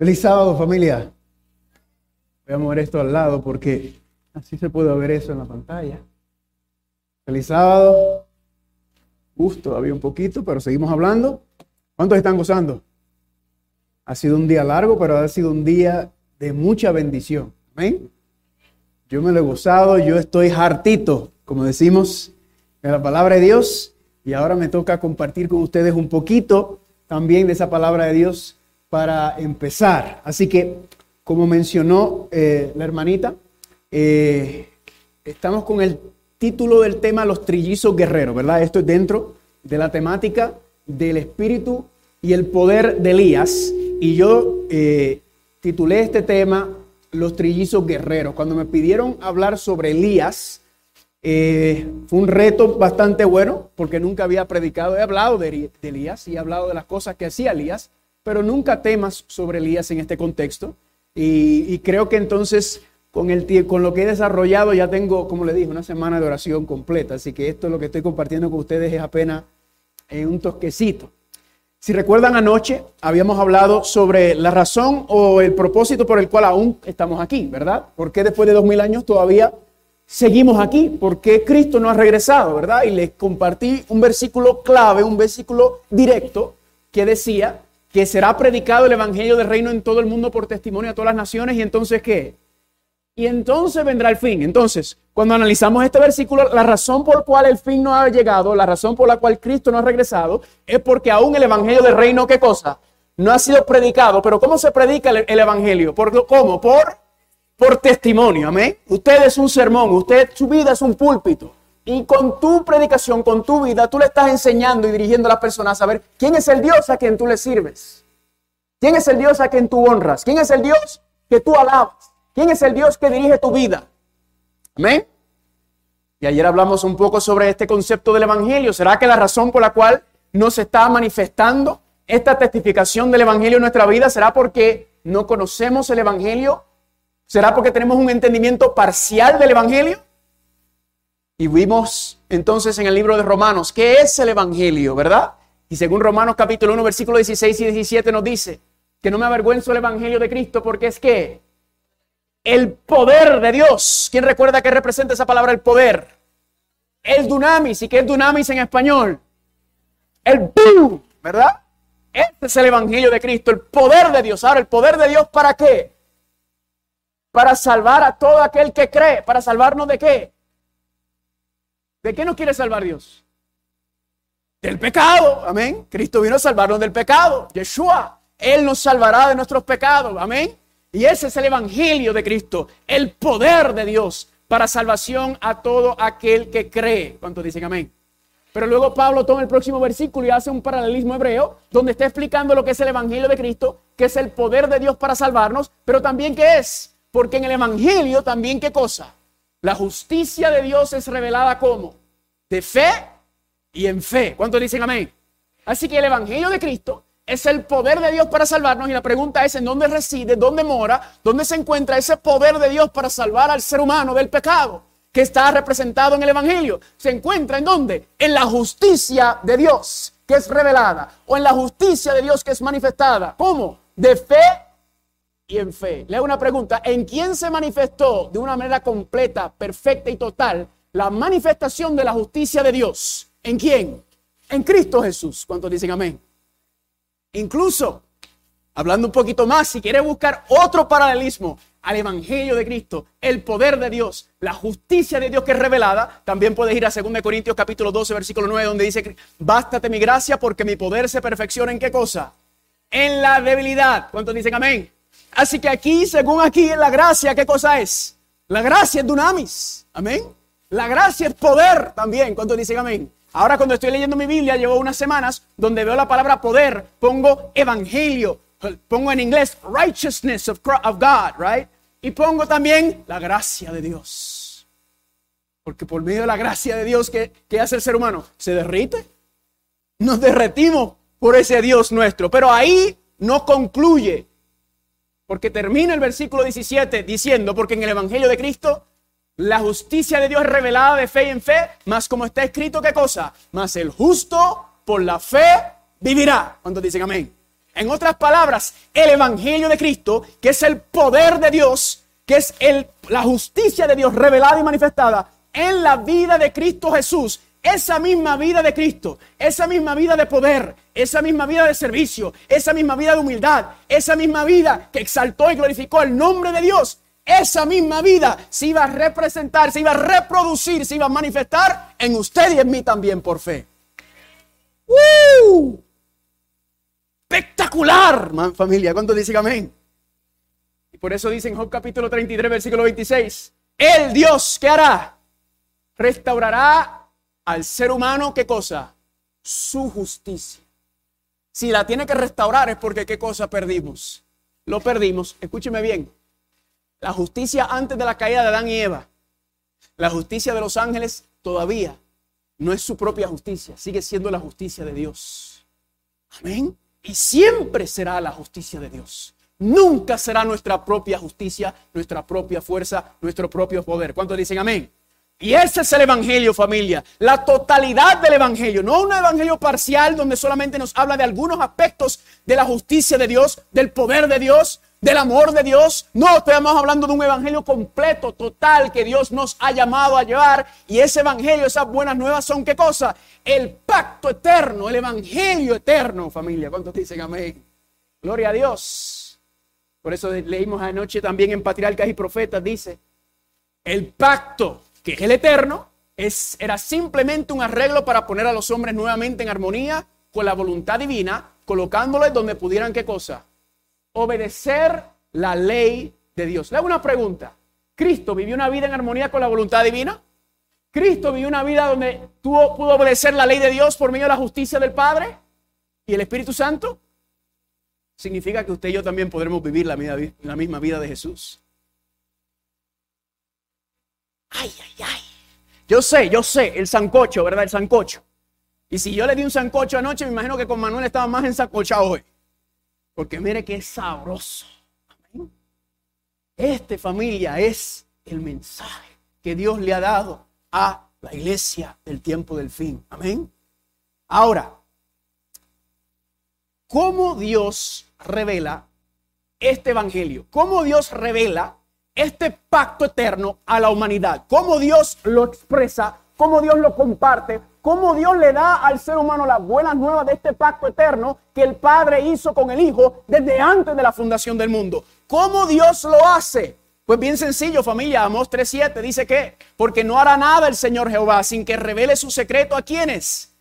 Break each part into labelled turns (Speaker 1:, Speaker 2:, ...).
Speaker 1: Feliz sábado, familia. Voy a mover esto al lado porque así se puede ver eso en la pantalla. Feliz sábado. Uf, todavía un poquito, pero seguimos hablando. ¿Cuántos están gozando? Ha sido un día largo, pero ha sido un día de mucha bendición. Amén. Yo me lo he gozado, yo estoy hartito, como decimos en la palabra de Dios, y ahora me toca compartir con ustedes un poquito también de esa palabra de Dios para empezar. Así que, como mencionó eh, la hermanita, eh, estamos con el título del tema Los trillizos guerreros, ¿verdad? Esto es dentro de la temática del espíritu y el poder de Elías. Y yo eh, titulé este tema Los trillizos guerreros. Cuando me pidieron hablar sobre Elías, fue un reto bastante bueno porque nunca había predicado. He hablado de, de Elías y he hablado de las cosas que hacía Elías, pero nunca temas sobre Elías en este contexto. Y, creo que entonces con, el, con lo que he desarrollado ya tengo, como le dije, una semana de oración completa. Así que esto lo que estoy compartiendo con ustedes es apenas en un tosquecito. Si recuerdan anoche, habíamos hablado sobre la razón o el propósito por el cual aún estamos aquí, ¿verdad? ¿Por qué después de dos mil años todavía seguimos aquí? ¿Por qué Cristo no ha regresado, verdad? Y les compartí un versículo clave, un versículo directo que decía que será predicado el Evangelio del Reino en todo el mundo por testimonio a todas las naciones. ¿Y entonces qué? Y entonces vendrá el fin. Entonces, cuando analizamos este versículo, la razón por la cual el fin no ha llegado, la razón por la cual Cristo no ha regresado, es porque aún el Evangelio del Reino, ¿qué cosa? No ha sido predicado. Pero ¿cómo se predica el, Evangelio? ¿Por, ¿Cómo? Por, por testimonio. Amén. Usted es un sermón, usted, su vida es un púlpito. Y con tu predicación, con tu vida, tú le estás enseñando y dirigiendo a las personas a saber quién es el Dios a quien tú le sirves. ¿Quién es el Dios a quien tú honras? ¿Quién es el Dios que tú alabas? ¿Quién es el Dios que dirige tu vida? Amén. Y ayer hablamos un poco sobre este concepto del Evangelio. ¿Será que la razón por la cual no se está manifestando esta testificación del Evangelio en nuestra vida será porque no conocemos el Evangelio? ¿Será porque tenemos un entendimiento parcial del Evangelio? Y vimos entonces en el libro de Romanos qué es el Evangelio, ¿verdad? Y según Romanos capítulo 1, versículo 16 y 17 nos dice que no me avergüenzo el Evangelio de Cristo porque es que el poder de Dios. ¿Quién recuerda que representa esa palabra el poder? El dunamis. ¿Y qué es dunamis en español? El boom, ¿verdad? Este es el Evangelio de Cristo, el poder de Dios. Ahora, ¿el poder de Dios para qué? Para salvar a todo aquel que cree. ¿Para salvarnos de qué? ¿De qué nos quiere salvar Dios? Del pecado, amén. Cristo vino a salvarnos del pecado. Yeshua, Él nos salvará de nuestros pecados, amén. Y ese es el Evangelio de Cristo, el poder de Dios para salvación a todo aquel que cree. ¿Cuántos dicen amén? Pero luego Pablo toma el próximo versículo y hace un paralelismo hebreo donde está explicando lo que es el Evangelio de Cristo, que es el poder de Dios para salvarnos, pero también qué es. Porque en el Evangelio también qué cosa? La justicia de Dios es revelada como de fe y en fe. ¿Cuántos dicen amén? Así que el Evangelio de Cristo es el poder de Dios para salvarnos y la pregunta es en dónde reside, dónde mora, dónde se encuentra ese poder de Dios para salvar al ser humano del pecado que está representado en el Evangelio. ¿Se encuentra en dónde? En la justicia de Dios que es revelada o en la justicia de Dios que es manifestada. ¿Cómo? De fe y en fe. Le hago una pregunta. ¿En quién se manifestó de una manera completa, perfecta y total la manifestación de la justicia de Dios? ¿En quién? En Cristo Jesús. ¿Cuántos dicen amén? Incluso, hablando un poquito más, si quiere buscar otro paralelismo al Evangelio de Cristo, el poder de Dios, la justicia de Dios que es revelada, también puedes ir a 2 Corintios capítulo 12, versículo 9, donde dice, bástate mi gracia porque mi poder se perfecciona en qué cosa? En la debilidad. ¿Cuántos dicen amén? Así que aquí, según aquí, la gracia, ¿qué cosa es? La gracia es dunamis. Amén. La gracia es poder también. ¿Cuántos dicen amén? Ahora cuando estoy leyendo mi Biblia, llevo unas semanas donde veo la palabra poder, pongo evangelio, pongo en inglés righteousness of, God, right? Y pongo también la gracia de Dios. Porque por medio de la gracia de Dios, ¿qué, qué hace el ser humano? Se derrite. Nos derretimos por ese Dios nuestro. Pero ahí no concluye. Porque termina el versículo 17 diciendo, porque en el Evangelio de Cristo la justicia de Dios es revelada de fe en fe, más como está escrito, ¿qué cosa? Más el justo por la fe vivirá. ¿Cuántos dicen amén? En otras palabras, el Evangelio de Cristo, que es el poder de Dios, que es el, la justicia de Dios revelada y manifestada en la vida de Cristo Jesús, esa misma vida de Cristo, esa misma vida de poder, esa misma vida de servicio, esa misma vida de humildad, esa misma vida que exaltó y glorificó el nombre de Dios, esa misma vida se iba a representar, se iba a reproducir, se iba a manifestar en usted y en mí también por fe. ¡Uh! Espectacular, familia. ¿Cuántos dicen amén? Y por eso dice en Job capítulo 33, versículo 26, el Dios que hará, restaurará al ser humano, ¿qué cosa? Su justicia. Si la tiene que restaurar es porque ¿qué cosa perdimos? Lo perdimos. Escúcheme bien. La justicia antes de la caída de Adán y Eva. La justicia de los ángeles todavía no es su propia justicia, sigue siendo la justicia de Dios. Amén. Y siempre será la justicia de Dios. Nunca será nuestra propia justicia, nuestra propia fuerza, nuestro propio poder. ¿Cuántos dicen amén? Y ese es el Evangelio, familia. La totalidad del Evangelio. No un Evangelio parcial donde solamente nos habla de algunos aspectos de la justicia de Dios, del poder de Dios, del amor de Dios. No, estamos hablando de un evangelio completo, total, que Dios nos ha llamado a llevar. Y ese evangelio, esas buenas nuevas son qué cosa? El pacto eterno, el evangelio eterno, familia. ¿Cuántos dicen amén? Gloria a Dios. Por eso leímos anoche también en Patriarcas y Profetas, dice, el pacto, que el eterno, es, era simplemente un arreglo para poner a los hombres nuevamente en armonía con la voluntad divina, colocándolos donde pudieran qué cosa? obedecer la ley de Dios. Le hago una pregunta. ¿Cristo vivió una vida en armonía con la voluntad divina? ¿Cristo vivió una vida donde pudo obedecer la ley de Dios por medio de la justicia del Padre y el Espíritu Santo? Significa que usted y yo también podremos vivir la misma vida de Jesús. Ay, ay, ay. Yo sé, yo sé, el sancocho, ¿verdad? El sancocho. Y si yo le di un sancocho anoche, me imagino que con Manuel estaba más ensancochado hoy. Porque mire que es sabroso. Este familia es el mensaje que Dios le ha dado a la iglesia del tiempo del fin. Amén. Ahora, ¿cómo Dios revela este evangelio? ¿Cómo Dios revela este pacto eterno a la humanidad? ¿Cómo Dios lo expresa? ¿Cómo Dios lo comparte? cómo Dios le da al ser humano las buenas nuevas de este pacto eterno que el Padre hizo con el Hijo desde antes de la fundación del mundo. ¿Cómo Dios lo hace? Pues bien sencillo, familia. Amos 3.7 dice que, porque no hará nada el Señor Jehová sin que revele su secreto a quienes,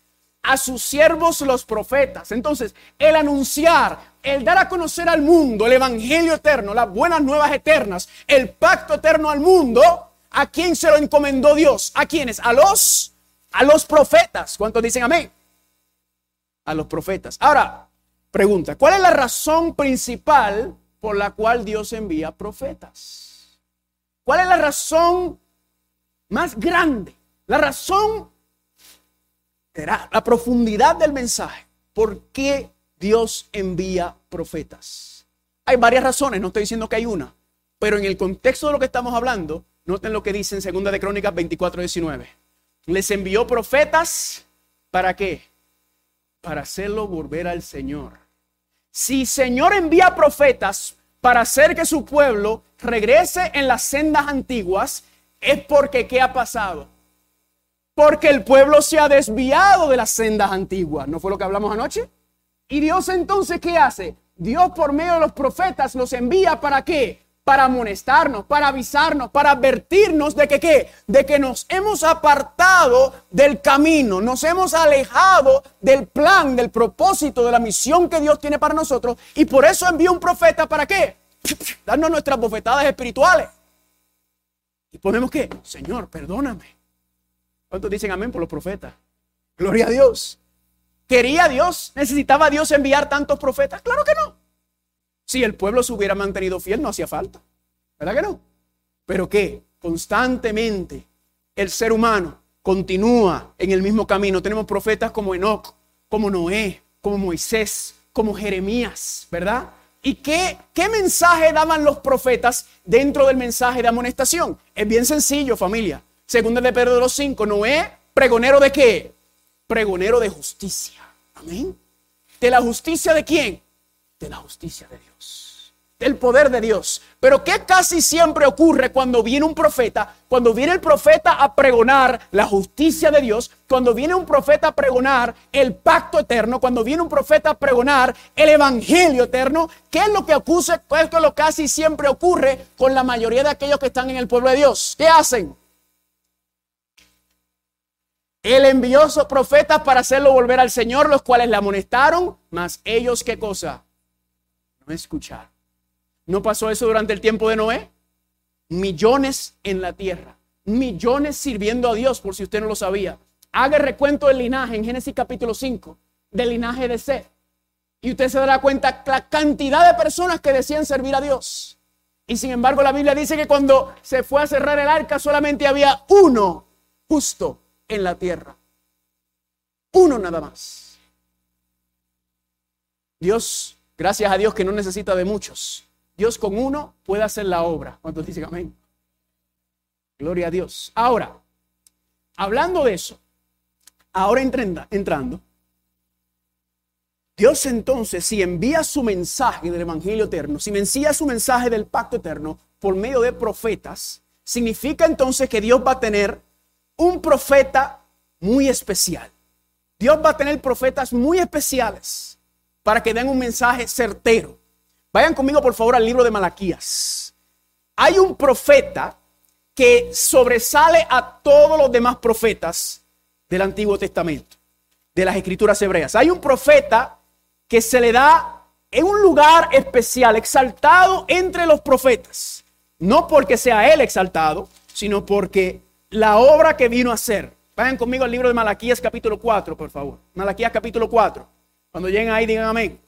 Speaker 1: a sus siervos los profetas. Entonces, el anunciar, el dar a conocer al mundo el Evangelio eterno, las buenas nuevas eternas, el pacto eterno al mundo, ¿a quién se lo encomendó Dios? ¿A quiénes? A los a los profetas. ¿Cuántos dicen amén? A los profetas. Ahora, pregunta, ¿cuál es la razón principal por la cual Dios envía profetas? ¿Cuál es la razón más grande? La razón será la profundidad del mensaje. ¿Por qué Dios envía profetas? Hay varias razones, no estoy diciendo que hay una, pero en el contexto de lo que estamos hablando, noten lo que dice en Segunda de Crónicas 24, 19 les envió profetas, ¿para qué? Para hacerlo volver al Señor. Si Señor envía profetas para hacer que su pueblo regrese en las sendas antiguas, es porque ¿qué ha pasado? Porque el pueblo se ha desviado de las sendas antiguas. ¿No fue lo que hablamos anoche? Y Dios entonces, ¿qué hace? Dios por medio de los profetas los envía para qué? para amonestarnos, para avisarnos, para advertirnos de que qué, de que nos hemos apartado del camino, nos hemos alejado del plan, del propósito, de la misión que Dios tiene para nosotros y por eso envió un profeta para qué? Darnos nuestras bofetadas espirituales. Y ponemos que, Señor, perdóname. ¿Cuántos dicen amén por los profetas? Gloria a Dios. ¿Quería Dios? ¿Necesitaba Dios enviar tantos profetas? Claro que no. Si el pueblo se hubiera mantenido fiel, no hacía falta. ¿Verdad que no? Pero que constantemente el ser humano continúa en el mismo camino. Tenemos profetas como Enoch, como Noé, como Moisés, como Jeremías, ¿verdad? ¿Y qué, qué mensaje daban los profetas dentro del mensaje de amonestación? Es bien sencillo, familia. Segunda de Pedro de los 5, Noé, pregonero de qué? Pregonero de justicia. Amén. ¿De la justicia de quién? de la justicia de Dios, del poder de Dios. Pero ¿qué casi siempre ocurre cuando viene un profeta? Cuando viene el profeta a pregonar la justicia de Dios, cuando viene un profeta a pregonar el pacto eterno, cuando viene un profeta a pregonar el evangelio eterno, ¿qué es lo que ocurre? Pues es lo casi siempre ocurre con la mayoría de aquellos que están en el pueblo de Dios. ¿Qué hacen? Él envió sus profetas para hacerlo volver al Señor, los cuales le amonestaron, mas ellos qué cosa? No escucharon. ¿No pasó eso durante el tiempo de Noé? Millones en la tierra, millones sirviendo a Dios, por si usted no lo sabía. Haga recuento del linaje en Génesis capítulo 5, del linaje de Seth. Y usted se dará cuenta la cantidad de personas que decían servir a Dios. Y sin embargo la Biblia dice que cuando se fue a cerrar el arca solamente había uno justo en la tierra. Uno nada más. Dios, gracias a Dios que no necesita de muchos. Dios con uno puede hacer la obra. ¿Cuántos dicen amén? Gloria a Dios. Ahora, hablando de eso, ahora entrando, Dios entonces, si envía su mensaje del Evangelio eterno, si envía su mensaje del pacto eterno por medio de profetas, significa entonces que Dios va a tener un profeta muy especial. Dios va a tener profetas muy especiales para que den un mensaje certero. Vayan conmigo por favor al libro de Malaquías. Hay un profeta que sobresale a todos los demás profetas del Antiguo Testamento, de las escrituras hebreas. Hay un profeta que se le da en un lugar especial, exaltado entre los profetas. No porque sea él exaltado, sino porque la obra que vino a hacer. Vayan conmigo al libro de Malaquías capítulo 4, por favor. Malaquías capítulo 4. Cuando lleguen ahí, digan amén.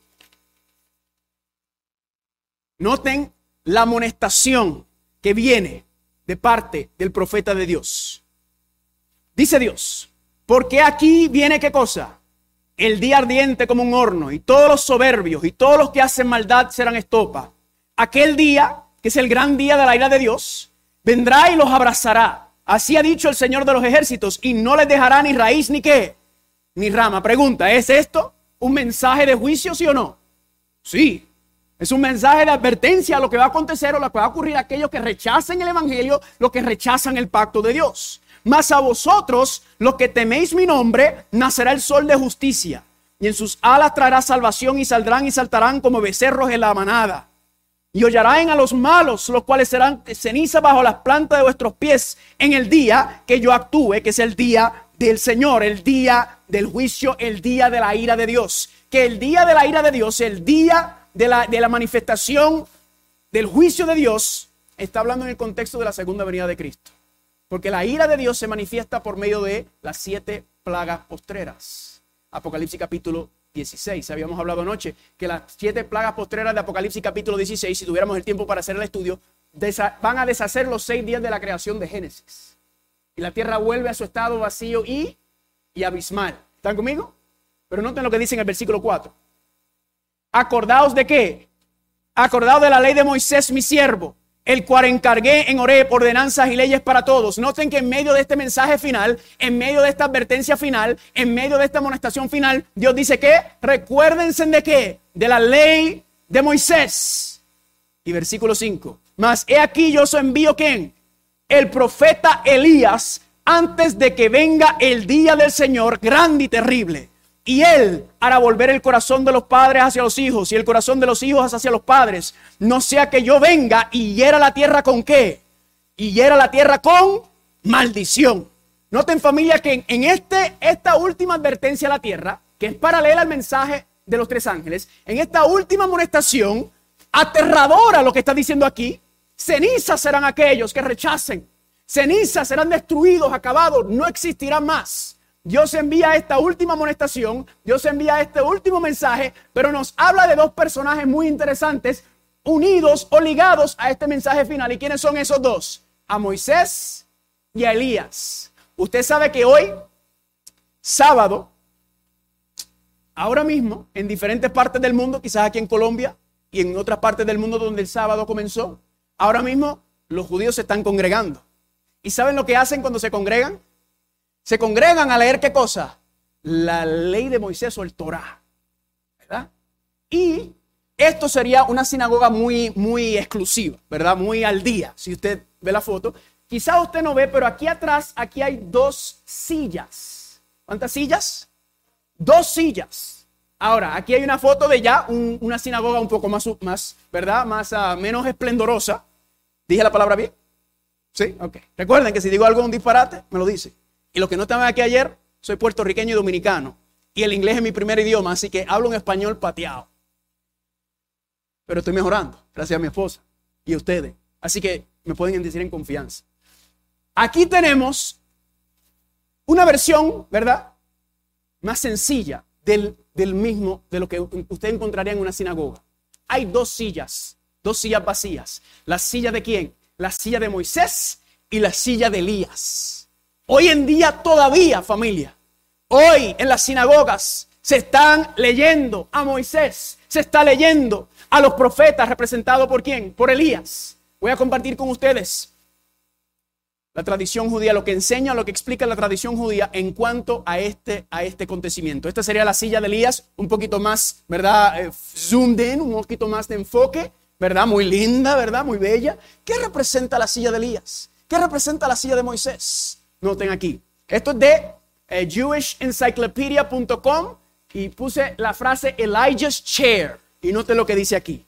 Speaker 1: Noten la amonestación que viene de parte del profeta de Dios. Dice Dios, porque aquí viene qué cosa? El día ardiente como un horno y todos los soberbios y todos los que hacen maldad serán estopa. Aquel día, que es el gran día de la ira de Dios, vendrá y los abrazará Así ha dicho el Señor de los ejércitos, y no les dejará ni raíz ni qué, ni rama. Pregunta, ¿es esto un mensaje de juicio, sí o no? Sí, es un mensaje de advertencia a lo que va a acontecer o lo que va a ocurrir a aquellos que rechacen el Evangelio, los que rechazan el pacto de Dios. Mas a vosotros, los que teméis mi nombre, nacerá el sol de justicia, y en sus alas traerá salvación, y saldrán y saltarán como becerros en la manada y hollarán a los malos, los cuales serán ceniza bajo las plantas de vuestros pies en el día que yo actúe, que es el día del Señor, el día del juicio, el día de la ira de Dios. Que el día de la ira de Dios, el día de la, de la manifestación del juicio de Dios, está hablando en el contexto de la segunda venida de Cristo. Porque la ira de Dios se manifiesta por medio de las siete plagas postreras. Apocalipsis capítulo 16. Habíamos hablado anoche que las siete plagas postreras de Apocalipsis capítulo 16, si tuviéramos el tiempo para hacer el estudio, van a deshacer los seis días de la creación de Génesis. Y la tierra vuelve a su estado vacío y, y abismal. ¿Están conmigo? Pero noten lo que dice en el versículo 4. Acordaos de qué? Acordaos de la ley de Moisés, mi siervo, el cual encargué en Oreb ordenanzas y leyes para todos. Noten que en medio de este mensaje final, en medio de esta advertencia final, en medio de esta amonestación final, Dios dice que recuérdense de qué? De la ley de Moisés. Y versículo 5. Mas he aquí yo os envío quién? El profeta Elías antes de que venga el día del Señor grande y terrible. Y él hará volver el corazón de los padres hacia los hijos y el corazón de los hijos hacia los padres. No sea que yo venga y hiera la tierra con qué? Y hiera la tierra con maldición. Noten familia que en este, esta última advertencia a la tierra, que es paralela al mensaje de los tres ángeles, en esta última amonestación, aterradora lo que está diciendo aquí, cenizas serán aquellos que rechacen, cenizas serán destruidos, acabados, no existirán más. Dios envía esta última amonestación, Dios envía este último mensaje, pero nos habla de dos personajes muy interesantes, unidos o ligados a este mensaje final. ¿Y quiénes son esos dos? A Moisés y a Elías. Usted sabe que hoy, sábado, ahora mismo, en diferentes partes del mundo, quizás aquí en Colombia y en otras partes del mundo donde el sábado comenzó, ahora mismo los judíos se están congregando. ¿Y saben lo que hacen cuando se congregan? Se congregan a leer qué cosa? La ley de Moisés o el Torah. ¿Verdad? Y esto sería una sinagoga muy, muy exclusiva, ¿verdad? Muy al día, si usted ve la foto. Quizá usted no ve, pero aquí atrás, aquí hay dos sillas. ¿Cuántas sillas? Dos sillas. Ahora, aquí hay una foto de ya una sinagoga un poco más, más ¿verdad? Más, uh, menos esplendorosa. ¿Dije la palabra bien? ¿Sí? Ok. Recuerden que si digo algo un disparate, me lo dice. Y los que no estaban aquí ayer, soy puertorriqueño y dominicano. Y el inglés es mi primer idioma, así que hablo un español pateado. Pero estoy mejorando, gracias a mi esposa y a ustedes. Así que me pueden decir en confianza. Aquí tenemos una versión, ¿verdad? Más sencilla del, del mismo, de lo que usted encontraría en una sinagoga. Hay dos sillas, dos sillas vacías. ¿La silla de quién? La silla de Moisés y la silla de Elías. Hoy en día todavía, familia, hoy en las sinagogas se están leyendo a Moisés, se está leyendo a los profetas representados por quién? Por Elías. Voy a compartir con ustedes la tradición judía, lo que enseña, lo que explica la tradición judía en cuanto a este, a este acontecimiento. Esta sería la silla de Elías, un poquito más, ¿verdad? Eh, zoomed in, un poquito más de enfoque, ¿verdad? Muy linda, ¿verdad? Muy bella. ¿Qué representa la silla de Elías? ¿Qué representa la silla de Moisés? Noten aquí. Esto es de eh, jewishencyclopedia.com y puse la frase Elijah's chair. Y noten lo que dice aquí.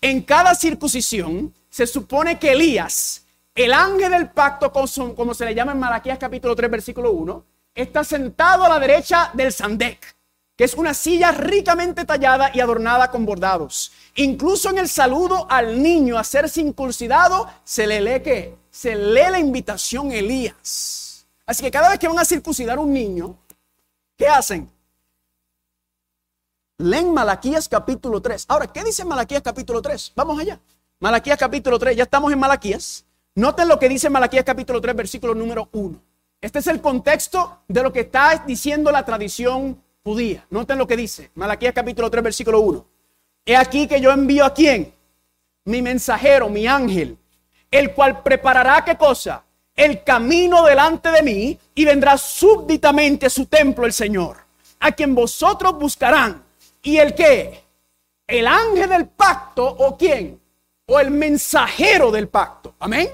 Speaker 1: En cada circuncisión se supone que Elías el ángel del pacto, como se le llama en Malaquías capítulo 3, versículo 1, está sentado a la derecha del Sandek, que es una silla ricamente tallada y adornada con bordados. Incluso en el saludo al niño a ser circuncidado, se le lee que se lee la invitación Elías. Así que cada vez que van a circuncidar un niño, ¿qué hacen? Leen Malaquías capítulo 3. Ahora, ¿qué dice Malaquías capítulo 3? Vamos allá. Malaquías capítulo 3, ya estamos en Malaquías. Noten lo que dice Malaquías capítulo 3, versículo número 1. Este es el contexto de lo que está diciendo la tradición judía. Noten lo que dice Malaquías capítulo 3, versículo 1. He aquí que yo envío a quién? Mi mensajero, mi ángel, el cual preparará qué cosa? El camino delante de mí y vendrá súbditamente a su templo el Señor, a quien vosotros buscarán. ¿Y el qué? El ángel del pacto o quién? O el mensajero del pacto. Amén.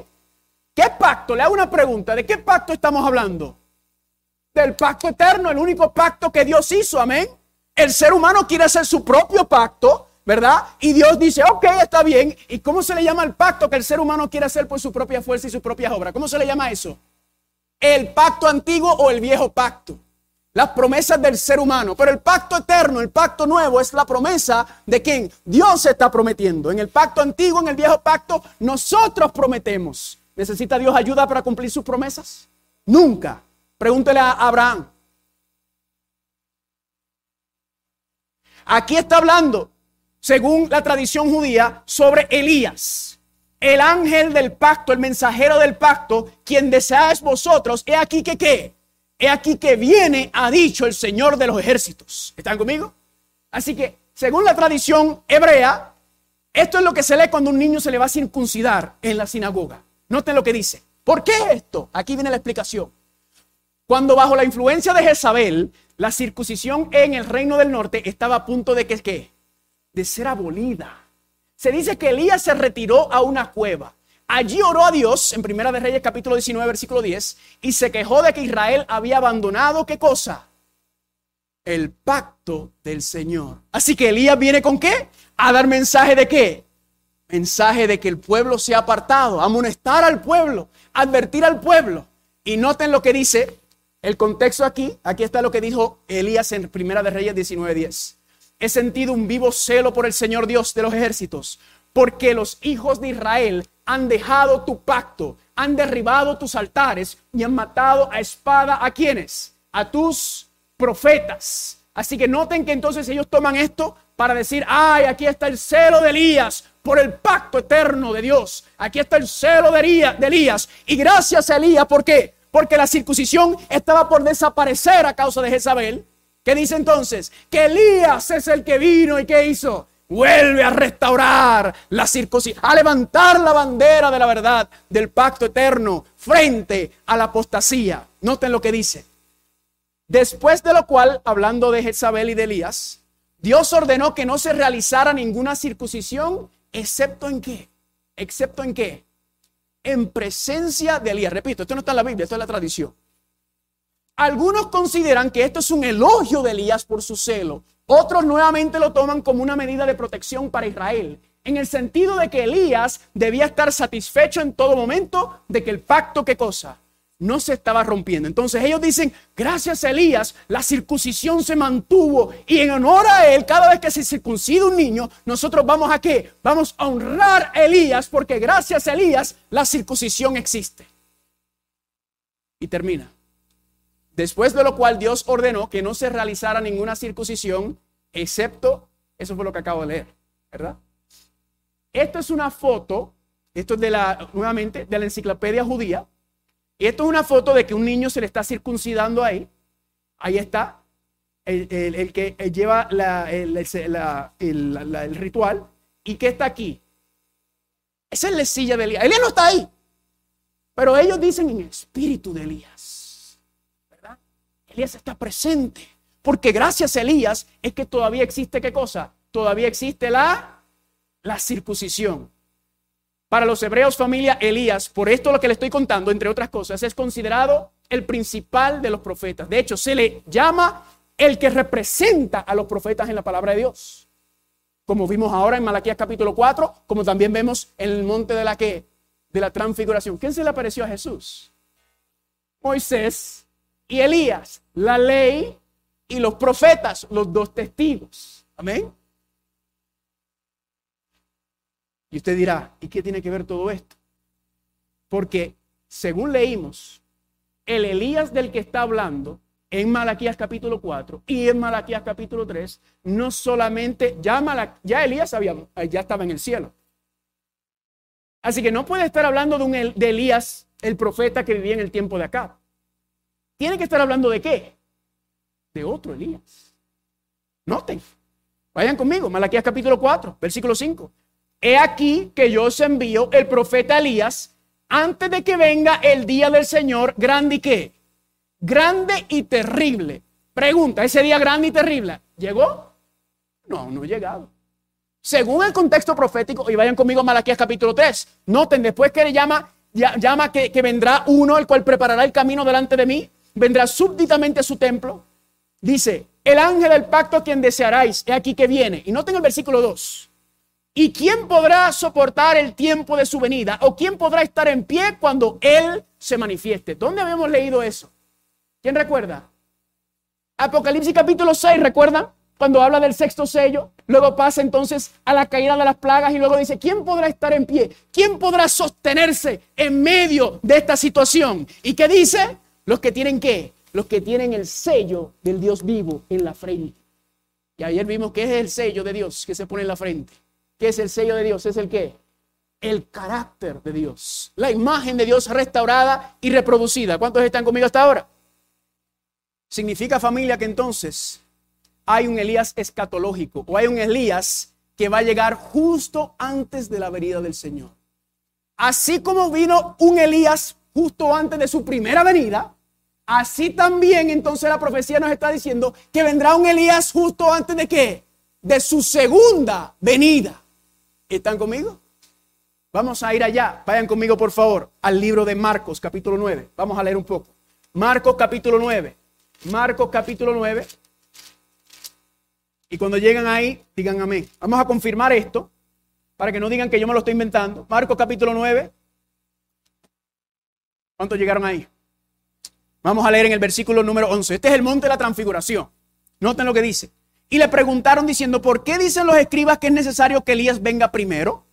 Speaker 1: ¿Qué pacto? Le hago una pregunta. ¿De qué pacto estamos hablando? Del pacto eterno, el único pacto que Dios hizo. Amén. El ser humano quiere hacer su propio pacto, ¿verdad? Y Dios dice, ok, está bien. ¿Y cómo se le llama el pacto que el ser humano quiere hacer por su propia fuerza y sus propias obras? ¿Cómo se le llama eso? El pacto antiguo o el viejo pacto. Las promesas del ser humano. Pero el pacto eterno, el pacto nuevo, es la promesa de quien Dios está prometiendo. En el pacto antiguo, en el viejo pacto, nosotros prometemos. ¿Necesita Dios ayuda para cumplir sus promesas? Nunca. Pregúntele a Abraham. Aquí está hablando, según la tradición judía, sobre Elías, el ángel del pacto, el mensajero del pacto, quien deseáis vosotros. He aquí que qué. He aquí que viene, ha dicho el Señor de los ejércitos. ¿Están conmigo? Así que, según la tradición hebrea, esto es lo que se lee cuando un niño se le va a circuncidar en la sinagoga. Noten lo que dice. ¿Por qué esto? Aquí viene la explicación. Cuando bajo la influencia de Jezabel, la circuncisión en el reino del norte estaba a punto de que, ¿qué? De ser abolida. Se dice que Elías se retiró a una cueva. Allí oró a Dios, en Primera de Reyes capítulo 19, versículo 10, y se quejó de que Israel había abandonado, ¿qué cosa? El pacto del Señor. Así que Elías viene con qué? A dar mensaje de qué? mensaje de que el pueblo se ha apartado, amonestar al pueblo, advertir al pueblo. Y noten lo que dice el contexto aquí. Aquí está lo que dijo Elías en Primera de Reyes 19:10. He sentido un vivo celo por el Señor Dios de los ejércitos, porque los hijos de Israel han dejado tu pacto, han derribado tus altares y han matado a espada a quienes? A tus profetas. Así que noten que entonces ellos toman esto para decir, ay, aquí está el celo de Elías por el pacto eterno de Dios. Aquí está el celo de Elías. Y gracias a Elías, ¿por qué? Porque la circuncisión estaba por desaparecer a causa de Jezabel. ¿Qué dice entonces? Que Elías es el que vino y ¿qué hizo? Vuelve a restaurar la circuncisión, a levantar la bandera de la verdad del pacto eterno frente a la apostasía. Noten lo que dice. Después de lo cual, hablando de Jezabel y de Elías, Dios ordenó que no se realizara ninguna circuncisión, excepto en qué? Excepto en qué? En presencia de Elías. Repito, esto no está en la Biblia, esto es la tradición. Algunos consideran que esto es un elogio de Elías por su celo. Otros nuevamente lo toman como una medida de protección para Israel, en el sentido de que Elías debía estar satisfecho en todo momento de que el pacto, ¿qué cosa? no se estaba rompiendo. Entonces ellos dicen, gracias a Elías, la circuncisión se mantuvo y en honor a él, cada vez que se circuncida un niño, nosotros vamos a qué? Vamos a honrar a Elías porque gracias a Elías la circuncisión existe. Y termina. Después de lo cual Dios ordenó que no se realizara ninguna circuncisión, excepto, eso fue lo que acabo de leer, ¿verdad? Esto es una foto, esto es de la, nuevamente, de la enciclopedia judía, y esto es una foto de que un niño se le está circuncidando ahí. Ahí está. El, que lleva el, ritual. ¿Y qué está aquí? Esa es la silla de Elías. Elías no está ahí. Pero ellos dicen en espíritu de Elías. Elías está presente. Porque gracias a Elías es que todavía existe qué cosa? Todavía existe la, la circuncisión. Para los hebreos, familia, Elías, por esto lo que le estoy contando, entre otras cosas, es considerado el principal de los profetas. De hecho, se le llama el que representa a los profetas en la palabra de Dios. Como vimos ahora en Malaquías capítulo 4, como también vemos en el monte de la que de la transfiguración. ¿Quién se le apareció a Jesús? Moisés y Elías, la ley y los profetas, los dos testigos. Amén. Y usted dirá, ¿y qué tiene que ver todo esto? Porque según leímos, el Elías del que está hablando en Malaquías capítulo 4 y en Malaquías capítulo 3, no solamente, ya, ya Elías había, ya estaba en el cielo. Así que no puede estar hablando de, un, de Elías, el profeta que vivía en el tiempo de acá. Tiene que estar hablando de qué? De otro Elías. Noten. Vayan conmigo, Malaquías capítulo 4, versículo 5. He aquí que yo os envío el profeta Elías antes de que venga el día del Señor grande y qué? Grande y terrible. Pregunta, ¿ese día grande y terrible llegó? No, no ha llegado. Según el contexto profético, y vayan conmigo a Malaquías capítulo 3, noten después que le llama, llama que, que vendrá uno, el cual preparará el camino delante de mí, vendrá súbditamente a su templo. Dice, el ángel del pacto a quien desearáis, he aquí que viene. Y noten el versículo 2. ¿Y quién podrá soportar el tiempo de su venida? ¿O quién podrá estar en pie cuando Él se manifieste? ¿Dónde habíamos leído eso? ¿Quién recuerda? Apocalipsis capítulo 6, ¿recuerdan? Cuando habla del sexto sello, luego pasa entonces a la caída de las plagas y luego dice, ¿quién podrá estar en pie? ¿Quién podrá sostenerse en medio de esta situación? ¿Y qué dice? Los que tienen qué? Los que tienen el sello del Dios vivo en la frente. Y ayer vimos que es el sello de Dios que se pone en la frente. ¿Qué es el sello de Dios? ¿Es el qué? El carácter de Dios. La imagen de Dios restaurada y reproducida. ¿Cuántos están conmigo hasta ahora? Significa familia que entonces hay un Elías escatológico o hay un Elías que va a llegar justo antes de la venida del Señor. Así como vino un Elías justo antes de su primera venida, así también entonces la profecía nos está diciendo que vendrá un Elías justo antes de qué? De su segunda venida. ¿Están conmigo? Vamos a ir allá. Vayan conmigo, por favor, al libro de Marcos, capítulo 9. Vamos a leer un poco. Marcos, capítulo 9. Marcos, capítulo 9. Y cuando llegan ahí, digan amén. Vamos a confirmar esto para que no digan que yo me lo estoy inventando. Marcos, capítulo 9. ¿Cuántos llegaron ahí? Vamos a leer en el versículo número 11. Este es el monte de la transfiguración. Noten lo que dice. Y le preguntaron diciendo, ¿por qué dicen los escribas que es necesario que Elías venga primero?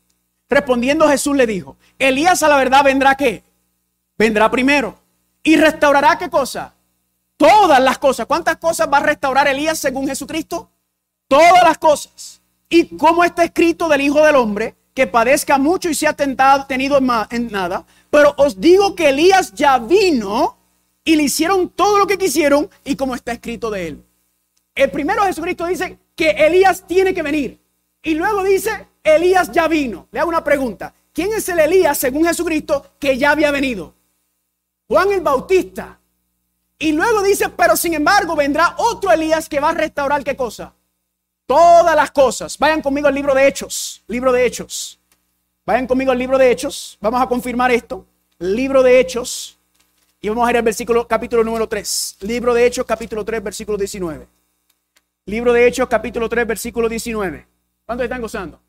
Speaker 1: Respondiendo Jesús le dijo, Elías a la verdad vendrá qué? Vendrá primero. ¿Y restaurará qué cosa? Todas las cosas. ¿Cuántas cosas va a restaurar Elías según Jesucristo? Todas las cosas. Y como está escrito del Hijo del Hombre, que padezca mucho y sea tentado, tenido en, en nada. Pero os digo que Elías ya vino y le hicieron todo lo que quisieron y como está escrito de él. El primero Jesucristo dice que Elías tiene que venir. Y luego dice, Elías ya vino. Le hago una pregunta. ¿Quién es el Elías, según Jesucristo, que ya había venido? Juan el Bautista. Y luego dice, pero sin embargo vendrá otro Elías que va a restaurar qué cosa? todas las cosas. Vayan conmigo al libro de Hechos, libro de Hechos. Vayan conmigo al libro de Hechos. Vamos a confirmar esto. Libro de Hechos. Y vamos a ir al versículo, capítulo número 3. Libro de Hechos, capítulo 3, versículo 19. Libro de Hechos, capítulo 3, versículo 19. ¿Cuántos están gozando?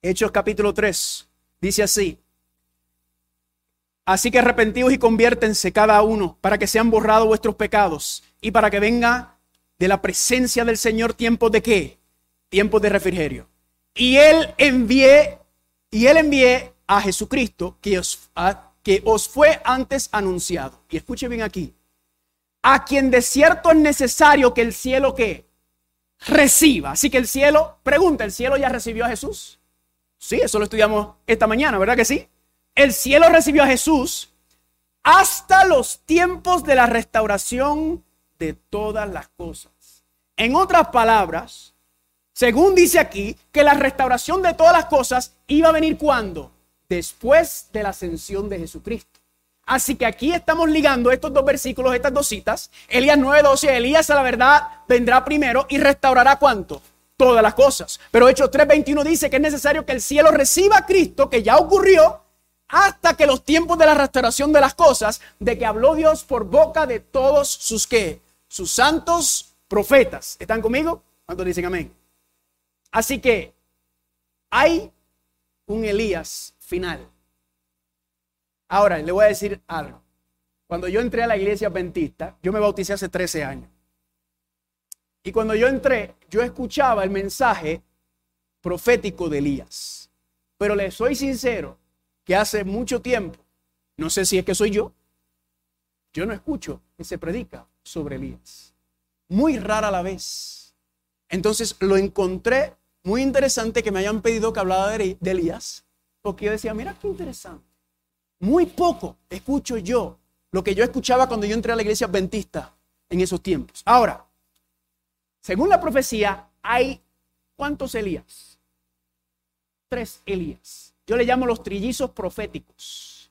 Speaker 1: Hechos, capítulo 3. Dice así. Así que arrepentidos y conviértense cada uno para que sean borrados vuestros pecados y para que venga de la presencia del Señor tiempos de qué? Tiempos de refrigerio. Y él envié y él envié a Jesucristo que os, que os fue antes anunciado. Y escuche bien aquí. A quien de cierto es necesario que el cielo que reciba. Así que el cielo, pregunta, ¿el cielo ya recibió a Jesús? Sí, eso lo estudiamos esta mañana, ¿verdad que sí? El cielo recibió a Jesús hasta los tiempos de la restauración de todas las cosas. En otras palabras, según dice aquí, que la restauración de todas las cosas iba a venir cuando? Después de la ascensión de Jesucristo. Así que aquí estamos ligando estos dos versículos, estas dos citas. Elías 9:12, Elías a la verdad vendrá primero y restaurará cuánto? Todas las cosas. Pero Hechos 3:21 dice que es necesario que el cielo reciba a Cristo, que ya ocurrió, hasta que los tiempos de la restauración de las cosas, de que habló Dios por boca de todos sus que, sus santos profetas. ¿Están conmigo? ¿Cuántos dicen amén? Así que hay un Elías final. Ahora, le voy a decir algo. Cuando yo entré a la iglesia adventista, yo me bauticé hace 13 años. Y cuando yo entré, yo escuchaba el mensaje profético de Elías. Pero le soy sincero que hace mucho tiempo, no sé si es que soy yo, yo no escucho que se predica sobre Elías. Muy rara la vez. Entonces lo encontré muy interesante que me hayan pedido que hablara de Elías, porque yo decía, mira qué interesante. Muy poco escucho yo lo que yo escuchaba cuando yo entré a la iglesia adventista en esos tiempos. Ahora, según la profecía, hay ¿cuántos Elías? Tres Elías. Yo le llamo los trillizos proféticos.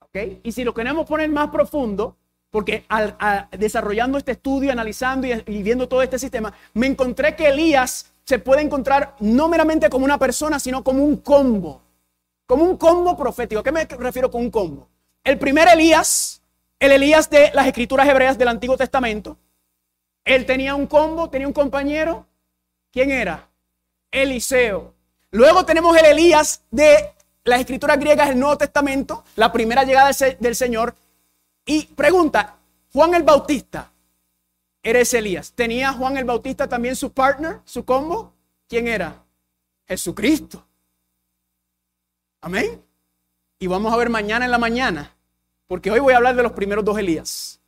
Speaker 1: ¿Ok? Y si lo queremos poner más profundo, porque al, desarrollando este estudio, analizando y, y viendo todo este sistema, me encontré que Elías se puede encontrar no meramente como una persona, sino como un combo. Como un combo profético. ¿A qué me refiero con un combo? El primer Elías, el Elías de las escrituras hebreas del Antiguo Testamento, él tenía un combo, tenía un compañero. ¿Quién era? Eliseo. Luego tenemos el Elías de las escrituras griegas del Nuevo Testamento, la primera llegada del Señor. Y pregunta, Juan el Bautista, eres Elías. ¿Tenía Juan el Bautista también su partner, su combo? ¿Quién era? Jesucristo. Amén. Y vamos a ver mañana en la mañana, porque hoy voy a hablar de los primeros dos Elías.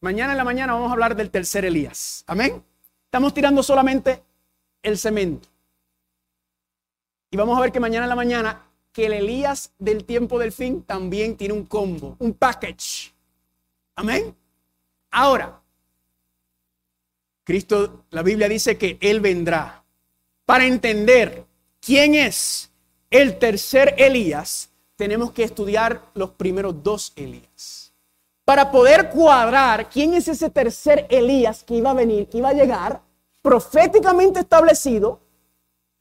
Speaker 1: Mañana en la mañana vamos a hablar del tercer Elías. Amén. Estamos tirando solamente el cemento. Y vamos a ver que mañana en la mañana que el Elías del tiempo del fin también tiene un combo, un package. Amén. Ahora, Cristo, la Biblia dice que Él vendrá. Para entender quién es el tercer Elías, tenemos que estudiar los primeros dos Elías. Para poder cuadrar quién es ese tercer Elías que iba a venir, que iba a llegar, proféticamente establecido,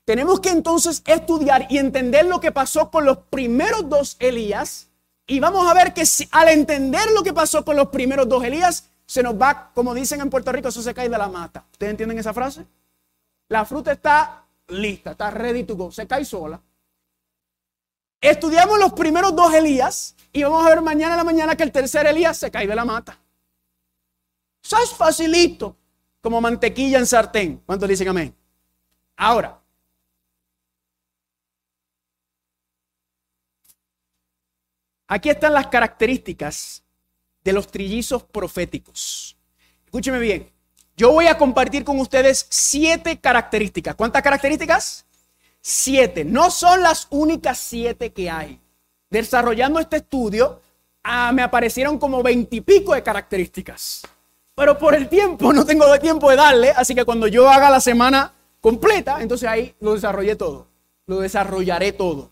Speaker 1: tenemos que entonces estudiar y entender lo que pasó con los primeros dos Elías. Y vamos a ver que al entender lo que pasó con los primeros dos Elías, se nos va, como dicen en Puerto Rico, eso se cae de la mata. ¿Ustedes entienden esa frase? La fruta está lista, está ready to go, se cae sola. Estudiamos los primeros dos Elías y vamos a ver mañana en la mañana que el tercer Elías se cae de la mata. Eso es facilito, como mantequilla en sartén. ¿Cuántos dicen amén? Ahora, Aquí están las características de los trillizos proféticos. Escúcheme bien. Yo voy a compartir con ustedes siete características. ¿Cuántas características? Siete. No son las únicas siete que hay. Desarrollando este estudio, ah, me aparecieron como veintipico de características. Pero por el tiempo, no tengo tiempo de darle, así que cuando yo haga la semana completa, entonces ahí lo desarrollé todo. Lo desarrollaré todo.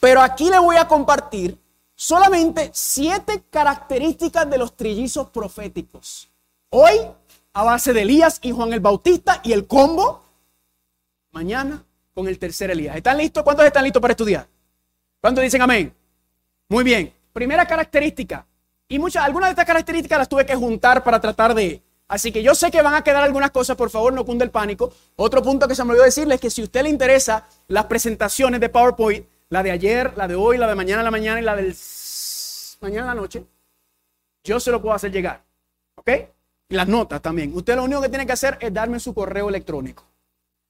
Speaker 1: Pero aquí le voy a compartir solamente siete características de los trillizos proféticos. Hoy a base de Elías y Juan el Bautista y el combo mañana con el tercer Elías. ¿Están listos? ¿Cuántos están listos para estudiar? ¿Cuántos dicen amén? Muy bien. Primera característica. Y muchas, algunas de estas características las tuve que juntar para tratar de. Así que yo sé que van a quedar algunas cosas, por favor, no cunde el pánico. Otro punto que se me olvidó decirles es que si a usted le interesa las presentaciones de PowerPoint, la de ayer, la de hoy, la de mañana en la mañana y la del mañana en la noche, yo se lo puedo hacer llegar. ¿Ok? Y las notas también. Usted lo único que tiene que hacer es darme su correo electrónico.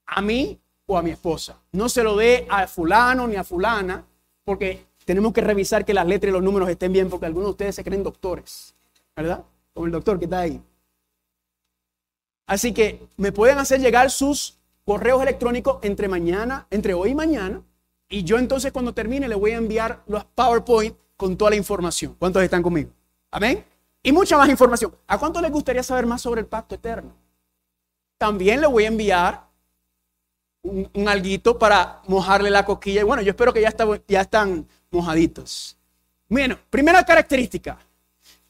Speaker 1: A mí o a mi esposa. No se lo dé a fulano ni a fulana, porque tenemos que revisar que las letras y los números estén bien, porque algunos de ustedes se creen doctores, ¿verdad? Como el doctor que está ahí. Así que me pueden hacer llegar sus correos electrónicos entre mañana, entre hoy y mañana, y yo entonces cuando termine le voy a enviar los PowerPoint con toda la información. ¿Cuántos están conmigo? Amén. Y mucha más información. ¿A cuánto les gustaría saber más sobre el pacto eterno? También le voy a enviar un, alguito para mojarle la coquilla. Y bueno, yo espero que ya, ya están mojaditos. Bueno, primera característica.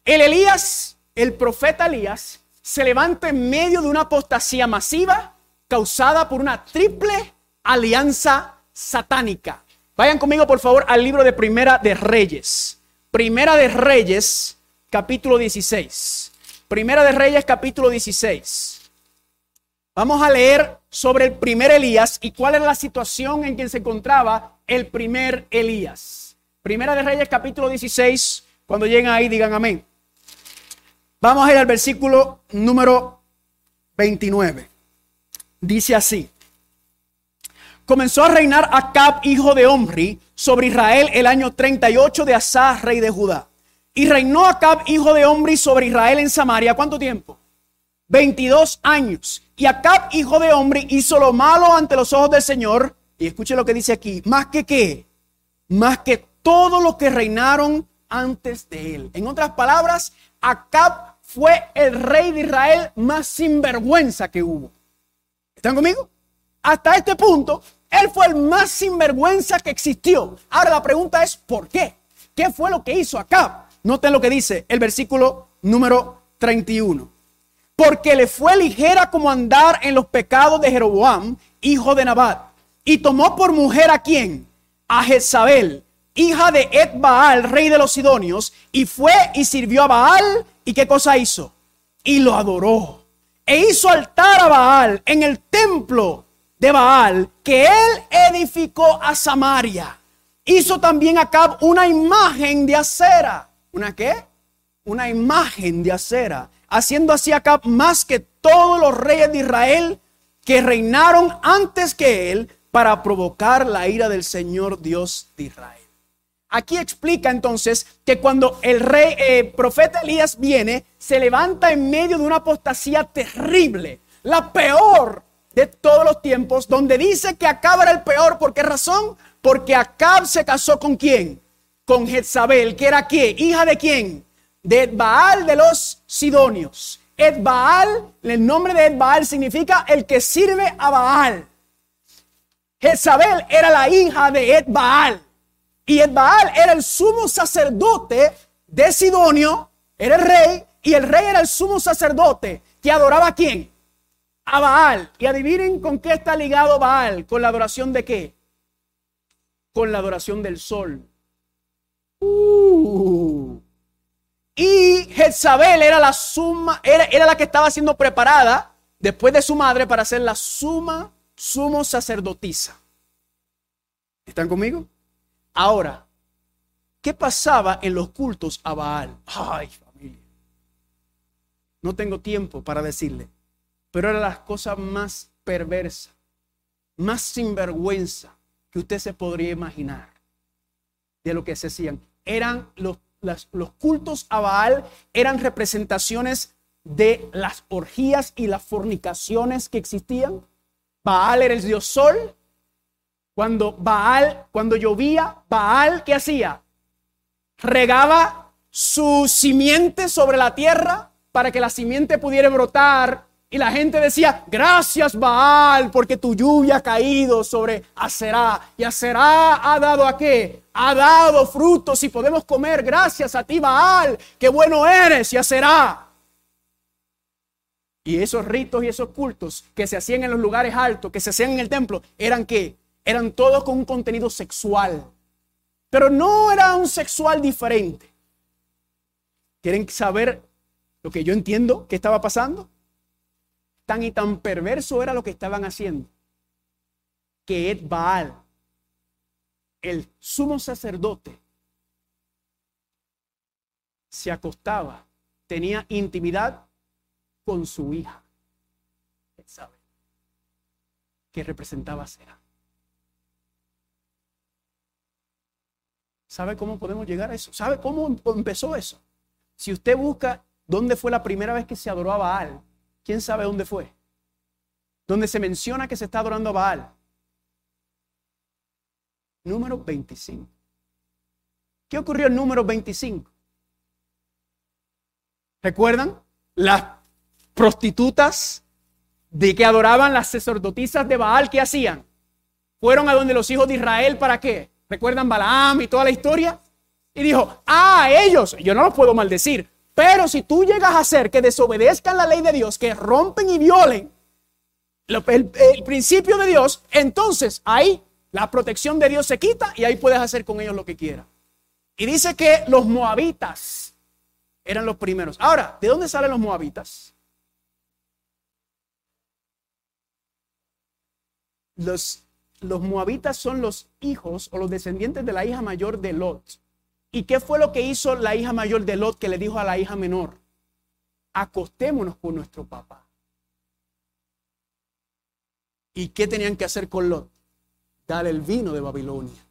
Speaker 1: El Elías, el profeta Elías, se levanta en medio de una apostasía masiva causada por una triple alianza satánica. Vayan conmigo, por favor, al libro de Primera de Reyes. Primera de Reyes, capítulo 16. Primera de Reyes, capítulo 16. Vamos a leer sobre el primer Elías y cuál era la situación en que se encontraba el primer Elías. Primera de Reyes capítulo 16, cuando lleguen ahí digan amén. Vamos a ir al versículo número 29. Dice así. Comenzó a reinar Acab, hijo de Omri, sobre Israel el año 38 de Asa, rey de Judá. Y reinó Acab, hijo de Omri, sobre Israel en Samaria. ¿Cuánto tiempo? 22 años. Y Acab, hijo de hombre, hizo lo malo ante los ojos del Señor. Y escuche lo que dice aquí. Más que qué? Más que todos los que reinaron antes de él. En otras palabras, Acab fue el rey de Israel más sinvergüenza que hubo. ¿Están conmigo? Hasta este punto, él fue el más sinvergüenza que existió. Ahora la pregunta es, ¿por qué? ¿Qué fue lo que hizo Acab? Noten lo que dice el versículo número 31 porque le fue ligera como andar en los pecados de Jeroboam, hijo de Nabat, y tomó por mujer a quién? A Jezabel, hija de Ed Baal, rey de los Sidonios, y fue y sirvió a Baal, ¿y qué cosa hizo? Y lo adoró. E hizo altar a Baal en el templo de Baal que él edificó a Samaria. Hizo también acá una imagen de acera. ¿Una qué? Una imagen de acera haciendo así acá más que todos los reyes de Israel que reinaron antes que él para provocar la ira del Señor Dios de Israel. Aquí explica entonces que cuando el rey eh, profeta Elías viene, se levanta en medio de una apostasía terrible, la peor de todos los tiempos, donde dice que Acab era el peor. ¿Por qué razón? Porque Acab se casó con quién? Con Jezabel, que era qué? Hija de quién? De Baal de los Sidonios. Ed Baal, el nombre de Ed Baal significa el que sirve a Baal. Jezabel era la hija de Ed Baal. Y Ed Baal era el sumo sacerdote de Sidonio, era el rey, y el rey era el sumo sacerdote que adoraba a quién? A Baal. Y adivinen con qué está ligado Baal, con la adoración de qué? Con la adoración del sol. Uh. Y Jezabel era la suma, era, era la que estaba siendo preparada después de su madre para ser la suma, sumo sacerdotisa. ¿Están conmigo? Ahora, ¿qué pasaba en los cultos a Baal? Ay, familia. No tengo tiempo para decirle, pero era la cosa más perversa, más sinvergüenza que usted se podría imaginar de lo que se hacían. Eran los los cultos a Baal eran representaciones de las orgías y las fornicaciones que existían. Baal era el dios sol. Cuando Baal, cuando llovía, Baal, ¿qué hacía? Regaba su simiente sobre la tierra para que la simiente pudiera brotar y la gente decía, gracias Baal, porque tu lluvia ha caído sobre Aserá. Y Aserá ha dado a qué? Ha dado frutos y podemos comer gracias a ti Baal. Qué bueno eres y Aserá. Y esos ritos y esos cultos que se hacían en los lugares altos, que se hacían en el templo, eran que eran todos con un contenido sexual. Pero no era un sexual diferente. ¿Quieren saber lo que yo entiendo que estaba pasando? Tan y tan perverso era lo que estaban haciendo. Que Ed Baal, el sumo sacerdote, se acostaba, tenía intimidad con su hija. Él sabe que representaba Sera. ¿Sabe cómo podemos llegar a eso? ¿Sabe cómo empezó eso? Si usted busca dónde fue la primera vez que se adoró a Baal, ¿quién sabe dónde fue? Donde se menciona que se está adorando a Baal. Número 25. ¿Qué ocurrió en número 25? ¿Recuerdan? Las prostitutas de que adoraban las sacerdotisas de Baal, ¿qué hacían? Fueron a donde los hijos de Israel para qué? ¿Recuerdan Balaam y toda la historia? Y dijo, ah, ellos, yo no los puedo maldecir, pero si tú llegas a hacer que desobedezcan la ley de Dios, que rompen y violen el, principio de Dios, entonces ahí la protección de Dios se quita y ahí puedes hacer con ellos lo que quieras. Y dice que los moabitas eran los primeros. Ahora, ¿de dónde salen los moabitas? Los moabitas son los hijos o los descendientes de la hija mayor de Lot. ¿Y qué fue lo que hizo la hija mayor de Lot que le dijo a la hija menor? Acostémonos con nuestro papá. ¿Y qué tenían que hacer con Lot? Dar el vino de Babilonia.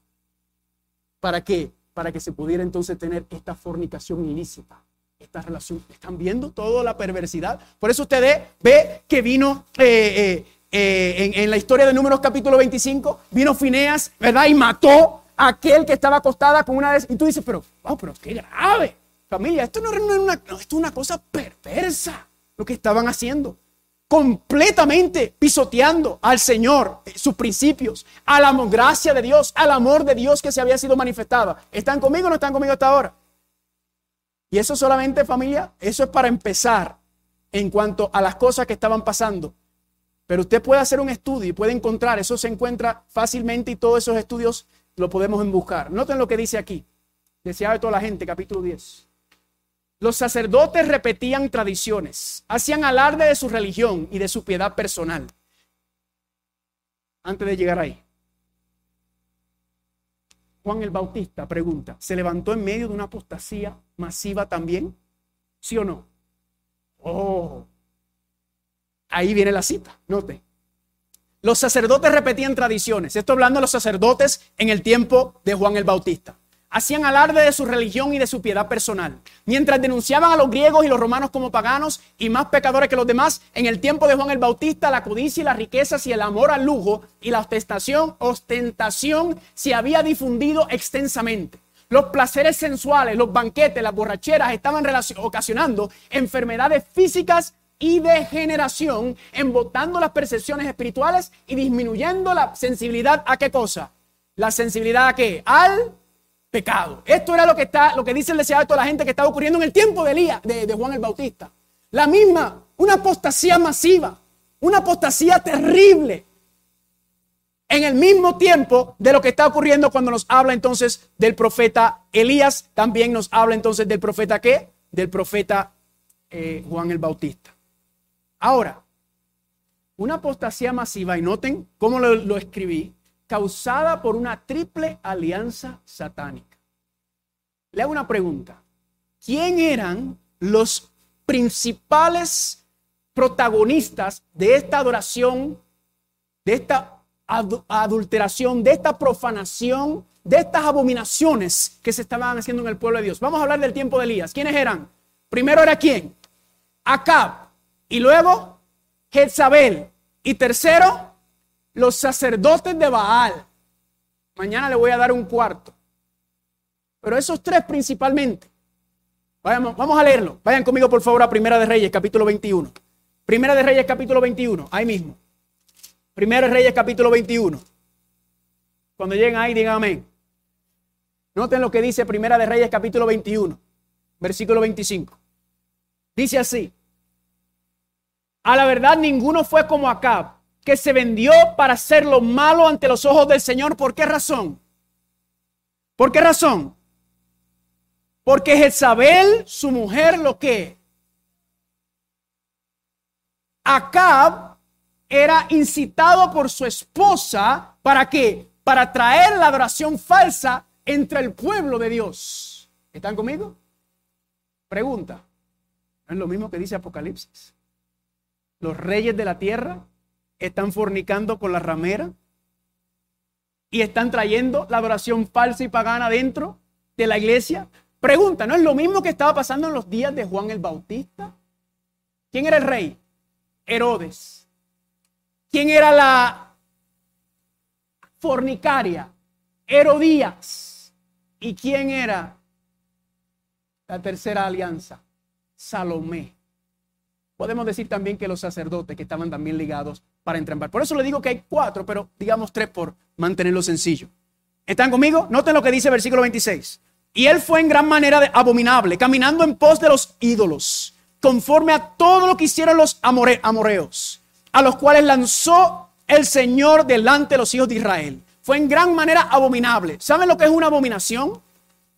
Speaker 1: ¿Para qué? Para que se pudiera entonces tener esta fornicación ilícita esta relación. ¿Están viendo toda la perversidad? Por eso usted ve que vino eh, eh, eh, en, la historia de Números capítulo 25, vino Fineas, ¿verdad? Y mató aquel que estaba acostada con una de Y tú dices, pero, wow, pero qué grave. Familia, esto no es una, esto es una cosa perversa lo que estaban haciendo. Completamente pisoteando al Señor, sus principios, a la gracia de Dios, al amor de Dios que se había sido manifestado. ¿Están conmigo o no están conmigo hasta ahora? Y eso solamente familia, eso es para empezar en cuanto a las cosas que estaban pasando. Pero usted puede hacer un estudio y puede encontrar, eso se encuentra fácilmente y todos esos estudios lo podemos buscar. Noten lo que dice aquí. Deseaba de toda la gente, capítulo 10. Los sacerdotes repetían tradiciones, hacían alarde de su religión y de su piedad personal. Antes de llegar ahí, Juan el Bautista pregunta, ¿se levantó en medio de una apostasía masiva también? ¿Sí o no? Oh, ahí viene la cita, note. Los sacerdotes repetían tradiciones. Esto hablando de los sacerdotes en el tiempo de Juan el Bautista hacían alarde de su religión y de su piedad personal. Mientras denunciaban a los griegos y los romanos como paganos y más pecadores que los demás, en el tiempo de Juan el Bautista, la codicia y las riquezas y el amor al lujo y la ostentación, ostentación se había difundido extensamente. Los placeres sensuales, los banquetes, las borracheras estaban ocasionando enfermedades físicas y degeneración, embotando las percepciones espirituales y disminuyendo la sensibilidad a qué cosa? La sensibilidad a qué? Al pecado. Esto era lo que está, lo que dice el deseado de toda la gente que estaba ocurriendo en el tiempo de Elías, de, Juan el Bautista. La misma, una apostasía masiva, una apostasía terrible. En el mismo tiempo de lo que está ocurriendo cuando nos habla entonces del profeta Elías, también nos habla entonces del profeta qué? Del profeta eh, Juan el Bautista. Ahora, una apostasía masiva, y noten cómo lo escribí, causada por una triple alianza satánica. Le hago una pregunta. ¿Quién eran los principales protagonistas de esta adoración, de esta adulteración, de esta profanación, de estas abominaciones que se estaban haciendo en el pueblo de Dios? Vamos a hablar del tiempo de Elías. ¿Quiénes eran? Primero era quién? Acab. Y luego Jezabel. Y tercero, los sacerdotes de Baal. Mañana le voy a dar un cuarto. Pero esos tres principalmente. Vayamos, vamos a leerlo. Vayan conmigo por favor a Primera de Reyes, capítulo 21. Primera de Reyes, capítulo 21. Ahí mismo. Primera de Reyes, capítulo 21. Cuando lleguen ahí, digan amén. Noten lo que dice Primera de Reyes, capítulo 21, versículo 25. Dice así. A la verdad, ninguno fue como Acab, que se vendió para hacer lo malo ante los ojos del Señor. ¿Por qué razón? ¿Por qué razón? Porque Jezabel, su mujer, lo que Acab era incitado por su esposa para qué? Para traer la adoración falsa entre el pueblo de Dios. ¿Están conmigo? Pregunta. ¿No es lo mismo que dice Apocalipsis? Los reyes de la tierra están fornicando con la ramera y están trayendo la adoración falsa y pagana dentro de la iglesia. Pregunta, ¿no es lo mismo que estaba pasando en los días de Juan el Bautista? ¿Quién era el rey? Herodes. ¿Quién era la fornicaria? Herodías. ¿Y quién era la tercera alianza? Salomé. Podemos decir también que los sacerdotes que estaban también ligados para entrampar. Por eso le digo que hay cuatro, pero digamos tres por mantenerlo sencillo. ¿Están conmigo? Noten lo que dice versículo 26. Y él fue en gran manera abominable, caminando en pos de los ídolos, conforme a todo lo que hicieron los amoreos, a los cuales lanzó el Señor delante de los hijos de Israel. Fue en gran manera abominable. ¿Saben lo que es una abominación?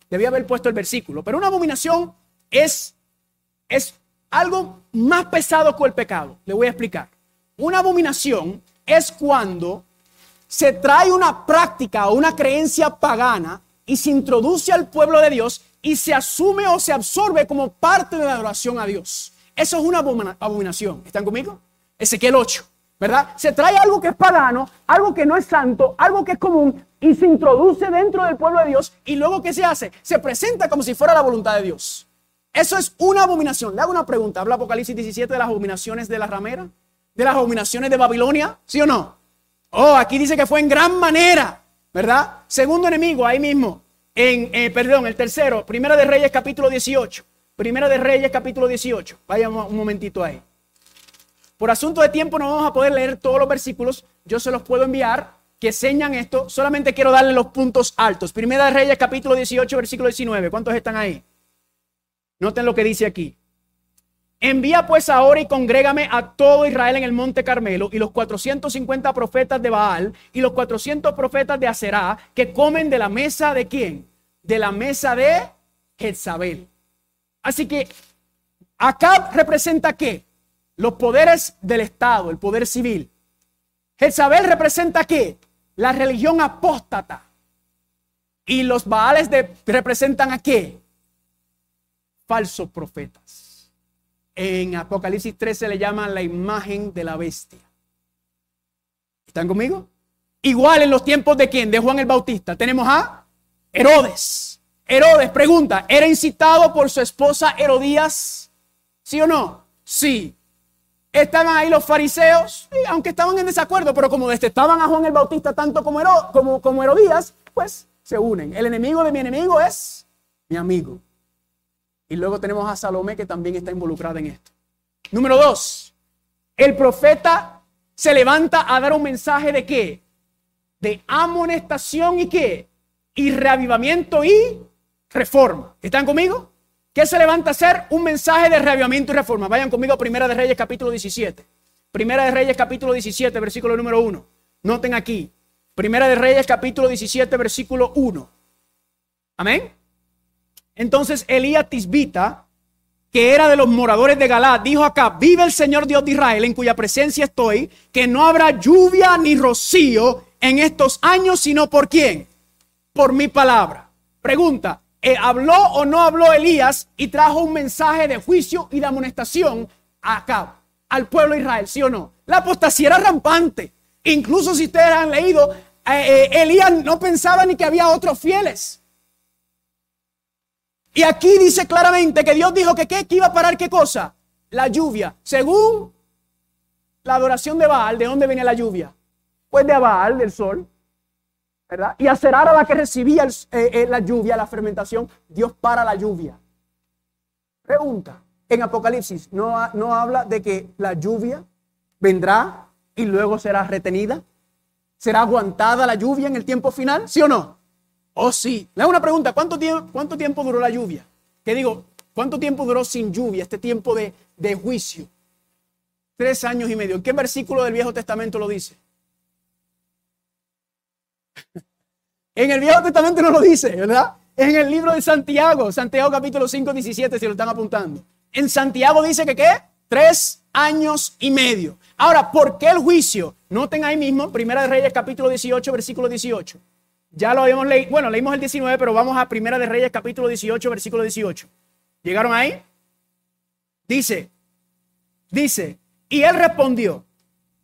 Speaker 1: Debía haber puesto el versículo, pero una abominación es, es algo más pesado que el pecado. Le voy a explicar. Una abominación es cuando se trae una práctica o una creencia pagana y se introduce al pueblo de Dios y se asume o se absorbe como parte de la adoración a Dios. Eso es una abominación. ¿Están conmigo? Ezequiel 8, ¿verdad? Se trae algo que es pagano, algo que no es santo, algo que es común y se introduce dentro del pueblo de Dios y luego ¿qué se hace? Se presenta como si fuera la voluntad de Dios. Eso es una abominación. Le hago una pregunta. ¿Habla Apocalipsis 17 de las abominaciones de la ramera? ¿De las abominaciones de Babilonia? ¿Sí o no? Oh, aquí dice que fue en gran manera. ¿verdad? Segundo enemigo, ahí mismo, en, eh, perdón, el tercero, Primera de Reyes capítulo 18. Primera de Reyes capítulo 18. Vayamos un momentito ahí. Por asunto de tiempo no vamos a poder leer todos los versículos, yo se los puedo enviar que señan esto, solamente quiero darle los puntos altos. Primera de Reyes capítulo 18, versículo 19. ¿Cuántos están ahí? Noten lo que dice aquí. Envía pues ahora y congrégame a todo Israel en el monte Carmelo y los 450 profetas de Baal y los 400 profetas de Aserá que comen de la mesa de quién? De la mesa de Jezabel. Así que acá representa qué? Los poderes del Estado, el poder civil. Jezabel representa qué? La religión apóstata. Y los Baales de, representan a qué? Falsos profetas. En Apocalipsis 13 le llaman la imagen de la bestia. ¿Están conmigo? Igual en los tiempos de quién? De Juan el Bautista. Tenemos a Herodes. Herodes, pregunta, ¿era incitado por su esposa Herodías? ¿Sí o no? Sí. Estaban ahí los fariseos, aunque estaban en desacuerdo, pero como detestaban a Juan el Bautista tanto como, como, como Herodías, pues se unen. El enemigo de mi enemigo es mi amigo. Y luego tenemos a Salomé que también está involucrada en esto. Número dos, el profeta se levanta a dar un mensaje de qué? De amonestación y qué? Y reavivamiento y reforma. ¿Están conmigo? ¿Qué se levanta a hacer? Un mensaje de reavivamiento y reforma. Vayan conmigo a Primera de Reyes capítulo 17. Primera de Reyes capítulo 17, versículo número 1. Noten aquí. Primera de Reyes capítulo 17, versículo 1. Amén. Entonces Elías Tisbita, que era de los moradores de Galad, dijo acá, vive el Señor Dios de Israel, en cuya presencia estoy, que no habrá lluvia ni rocío en estos años, sino por quién? Por mi palabra. Pregunta, ¿eh, ¿habló o no habló Elías y trajo un mensaje de juicio y de amonestación acá, al pueblo de Israel, sí o no? La apostasía era rampante. Incluso si ustedes han leído, eh, eh, Elías no pensaba ni que había otros fieles. Y aquí dice claramente que Dios dijo que, ¿qué? iba a parar qué cosa? La lluvia. Según la adoración de Baal, ¿de dónde viene la lluvia? Pues de Baal, del sol. ¿Verdad? Y a la que recibía eh, eh, la lluvia, la fermentación, Dios para la lluvia. Pregunta, en Apocalipsis no, no habla de que la lluvia vendrá y luego será retenida. ¿Será aguantada la lluvia en el tiempo final? ¿Sí o no? Oh, sí. Le hago una pregunta. ¿Cuánto tiempo, ¿Cuánto tiempo duró la lluvia? ¿Qué digo? ¿Cuánto tiempo duró sin lluvia este tiempo de, de juicio? Tres años y medio. ¿En qué versículo del Viejo Testamento lo dice? En el Viejo Testamento no lo dice, ¿verdad? En el libro de Santiago, Santiago capítulo 5, 17, si lo están apuntando. En Santiago dice que qué? Tres años y medio. Ahora, ¿por qué el juicio? Noten ahí mismo, Primera de Reyes capítulo 18, versículo 18. Ya lo habíamos leído, bueno, leímos el 19, pero vamos a Primera de Reyes capítulo 18, versículo 18. ¿Llegaron ahí? Dice, dice, y él respondió,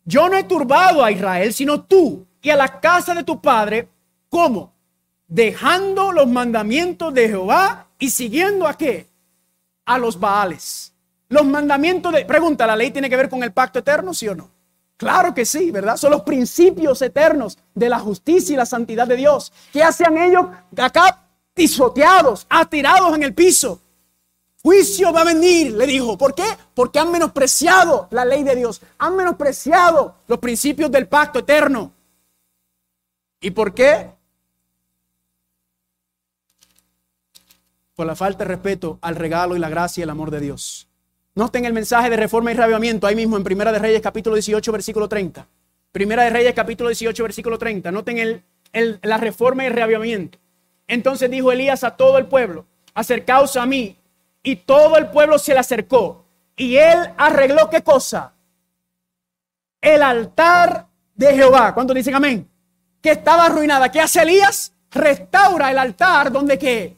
Speaker 1: yo no he turbado a Israel, sino tú y a la casa de tu padre ¿Cómo? Dejando los mandamientos de Jehová y siguiendo a qué? A los Baales. Los mandamientos de... Pregunta, ¿la ley tiene que ver con el pacto eterno, sí o no? Claro que sí, ¿verdad? Son los principios eternos de la justicia y la santidad de Dios. ¿Qué hacen ellos acá? Tisoteados, atirados en el piso. Juicio va a venir, le dijo. ¿Por qué? Porque han menospreciado la ley de Dios. Han menospreciado los principios del pacto eterno. ¿Y por qué? por la falta de respeto al regalo y la gracia y el amor de Dios. Noten el mensaje de reforma y reavivamiento ahí mismo en Primera de Reyes capítulo 18 versículo 30. Primera de Reyes capítulo 18 versículo 30. Noten el, la reforma y reavivamiento. Entonces dijo Elías a todo el pueblo, acercaos a mí. Y todo el pueblo se le acercó. Y él arregló qué cosa? El altar de Jehová. ¿Cuántos dicen amén? Que estaba arruinada. ¿Qué hace Elías? Restaura el altar donde que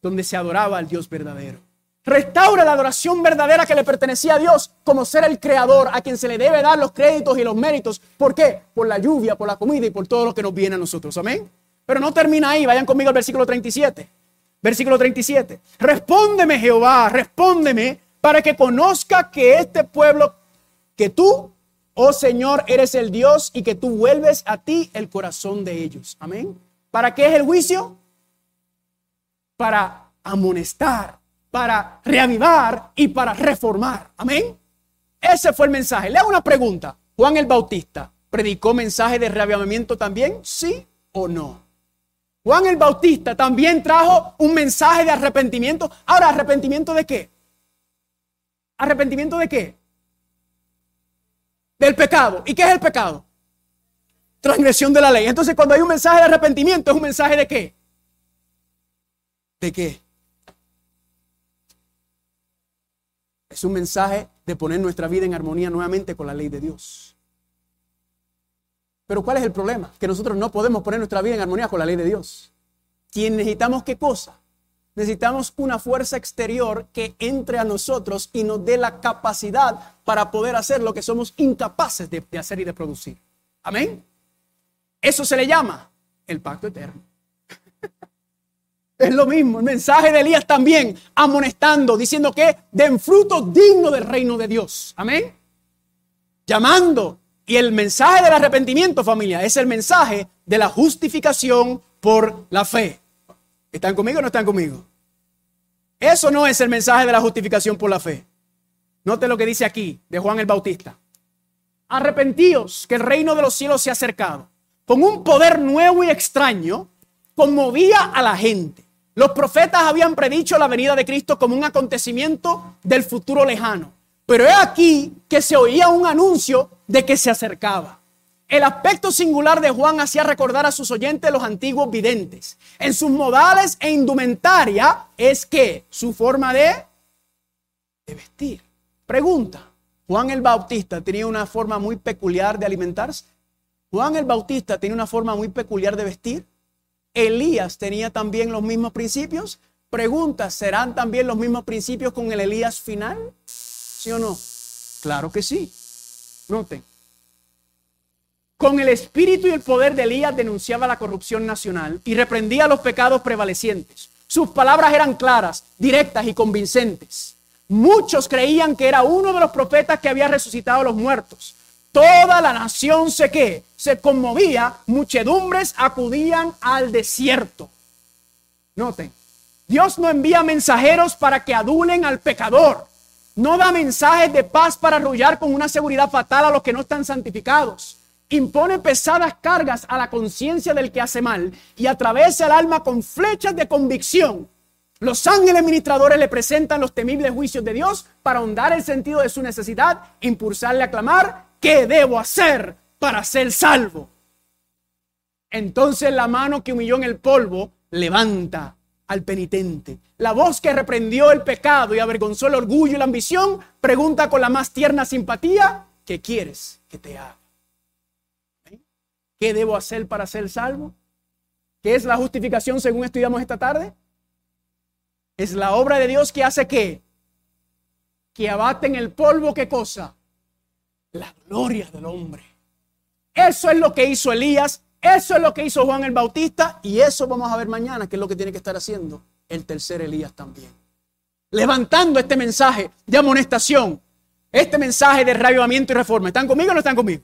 Speaker 1: donde se adoraba al Dios verdadero. Restaura la adoración verdadera que le pertenecía a Dios como ser el creador, a quien se le debe dar los créditos y los méritos. ¿Por qué? Por la lluvia, por la comida y por todo lo que nos viene a nosotros. Amén. Pero no termina ahí. Vayan conmigo al versículo 37. Versículo 37. Respóndeme, Jehová, respóndeme para que conozca que este pueblo, que tú, oh Señor, eres el Dios y que tú vuelves a ti el corazón de ellos. Amén. ¿Para qué es el juicio? para amonestar, para reavivar y para reformar. Amén. Ese fue el mensaje. Le hago una pregunta. Juan el Bautista, ¿predicó mensaje de reavivamiento también? ¿Sí o no? Juan el Bautista también trajo un mensaje de arrepentimiento. Ahora, ¿arrepentimiento de qué? ¿Arrepentimiento de qué? Del pecado. ¿Y qué es el pecado? Transgresión de la ley. Entonces, cuando hay un mensaje de arrepentimiento, ¿es un mensaje de qué? ¿De qué? Es un mensaje de poner nuestra vida en armonía nuevamente con la ley de Dios. Pero ¿cuál es el problema? Que nosotros no podemos poner nuestra vida en armonía con la ley de Dios. ¿Quién necesitamos qué cosa? Necesitamos una fuerza exterior que entre a nosotros y nos dé la capacidad para poder hacer lo que somos incapaces de, de hacer y de producir. Amén. Eso se le llama el pacto eterno. Es lo mismo, el mensaje de Elías también, amonestando, diciendo que den fruto digno del reino de Dios. Amén. Llamando. Y el mensaje del arrepentimiento, familia, es el mensaje de la justificación por la fe. ¿Están conmigo o no están conmigo? Eso no es el mensaje de la justificación por la fe. Note lo que dice aquí de Juan el Bautista. Arrepentíos que el reino de los cielos se ha acercado. Con un poder nuevo y extraño, conmovía a la gente. Los profetas habían predicho la venida de Cristo como un acontecimiento del futuro lejano. Pero es aquí que se oía un anuncio de que se acercaba. El aspecto singular de Juan hacía recordar a sus oyentes los antiguos videntes. En sus modales e indumentaria es que su forma de, de vestir. Pregunta, ¿Juan el Bautista tenía una forma muy peculiar de alimentarse? ¿Juan el Bautista tenía una forma muy peculiar de vestir? Elías tenía también los mismos principios. Pregunta, ¿serán también los mismos principios con el Elías final? ¿Sí o no? Claro que sí. Noten. Con el espíritu y el poder de Elías denunciaba la corrupción nacional y reprendía los pecados prevalecientes. Sus palabras eran claras, directas y convincentes. Muchos creían que era uno de los profetas que había resucitado a los muertos. Toda la nación se que se conmovía, muchedumbres acudían al desierto. Noten, Dios no envía mensajeros para que adulen al pecador. No da mensajes de paz para arrullar con una seguridad fatal a los que no están santificados. Impone pesadas cargas a la conciencia del que hace mal y atravesa el alma con flechas de convicción Los ángeles ministradores le presentan los temibles juicios de Dios para ahondar el sentido de su necesidad, impulsarle a clamar, ¿qué debo hacer para ser salvo? Entonces la mano que humilló en el polvo levanta al penitente. La voz que reprendió el pecado y avergonzó el orgullo y la ambición pregunta con la más tierna simpatía, ¿qué quieres que te haga? ¿Qué debo hacer para ser salvo? ¿Qué es la justificación según estudiamos esta tarde? Es la obra de Dios que hace que que abate en el polvo qué cosa? La gloria del hombre. Eso es lo que hizo Elías, eso es lo que hizo Juan el Bautista y eso vamos a ver mañana que es lo que tiene que estar haciendo el tercer Elías también. Levantando este mensaje de amonestación, este mensaje de reavivamiento y reforma. ¿Están conmigo o no están conmigo?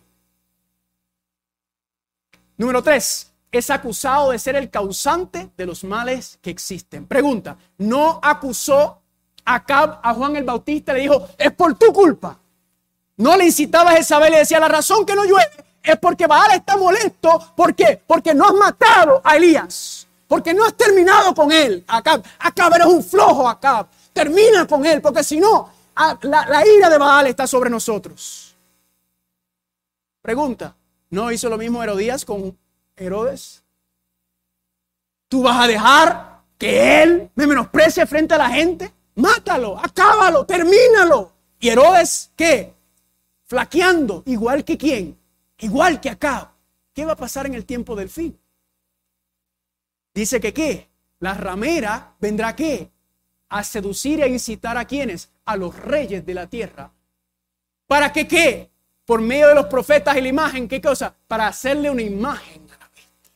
Speaker 1: Número tres, es acusado de ser el causante de los males que existen. Pregunta, ¿no acusó a Juan el Bautista? Le dijo, es por tu culpa. No le incitaba a Jezabel y decía, la razón que no llueve es porque Baal está molesto. ¿Por qué? Porque no has matado a Elías. Porque no has terminado con él. Acab, Acab eres un flojo, Acab. Termina con él, porque si no, la, la ira de Baal está sobre nosotros. Pregunta, ¿no hizo lo mismo Herodías con Herodes? ¿Tú vas a dejar que él me menosprecie frente a la gente? Mátalo, acábalo, termínalo. ¿Y Herodes qué? Flaqueando, igual que quién? Igual que acá. ¿Qué va a pasar en el tiempo del fin? Dice que qué? La ramera vendrá qué? A seducir e incitar a quienes? A los reyes de la tierra. ¿Para que qué? Por medio de los profetas y la imagen, ¿qué cosa? Para hacerle una imagen a la bestia.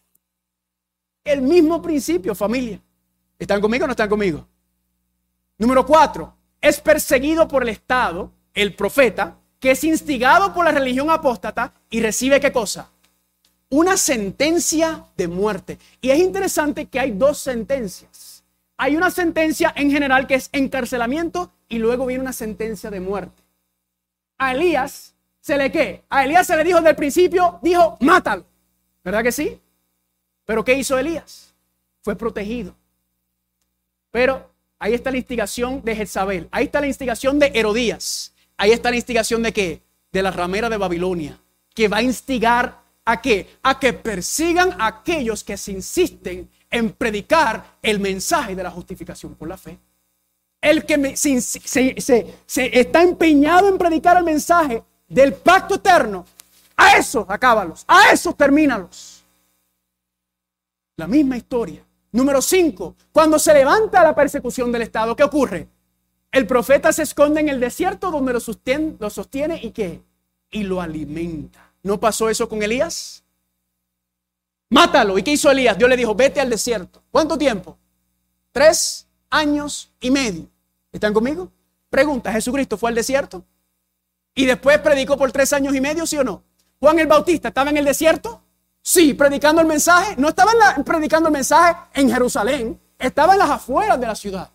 Speaker 1: El mismo principio, familia. ¿Están conmigo o no están conmigo? Número cuatro, es perseguido por el Estado, el profeta, que es instigado por la religión apóstata y recibe qué cosa? Una sentencia de muerte. Y es interesante que hay dos sentencias. Hay una sentencia en general que es encarcelamiento y luego viene una sentencia de muerte. A Elías se le qué? A Elías se le dijo desde el principio, dijo, mátalo. ¿Verdad que sí? Pero ¿qué hizo Elías? Fue protegido. Pero ahí está la instigación de Jezabel. Ahí está la instigación de Herodías. Ahí está la instigación de qué? De la ramera de Babilonia, que va a instigar a qué? A que persigan a aquellos que se insisten en predicar el mensaje de la justificación por la fe. El que se, está empeñado en predicar el mensaje del pacto eterno, a esos acábalos, a esos termínalos. La misma historia. Número 5. Cuando se levanta la persecución del Estado, ¿qué ocurre? El profeta se esconde en el desierto donde lo sostiene, y qué? Y lo alimenta. ¿No pasó eso con Elías? Mátalo. ¿Y qué hizo Elías? Dios le dijo, vete al desierto. ¿Cuánto tiempo? Tres años y medio. ¿Están conmigo? Pregunta, ¿Jesucristo fue al desierto? Y después predicó por tres años y medio, ¿sí o no? Juan el Bautista estaba en el desierto. Sí, predicando el mensaje. No estaba predicando el mensaje en Jerusalén. Estaba en las afueras de la ciudad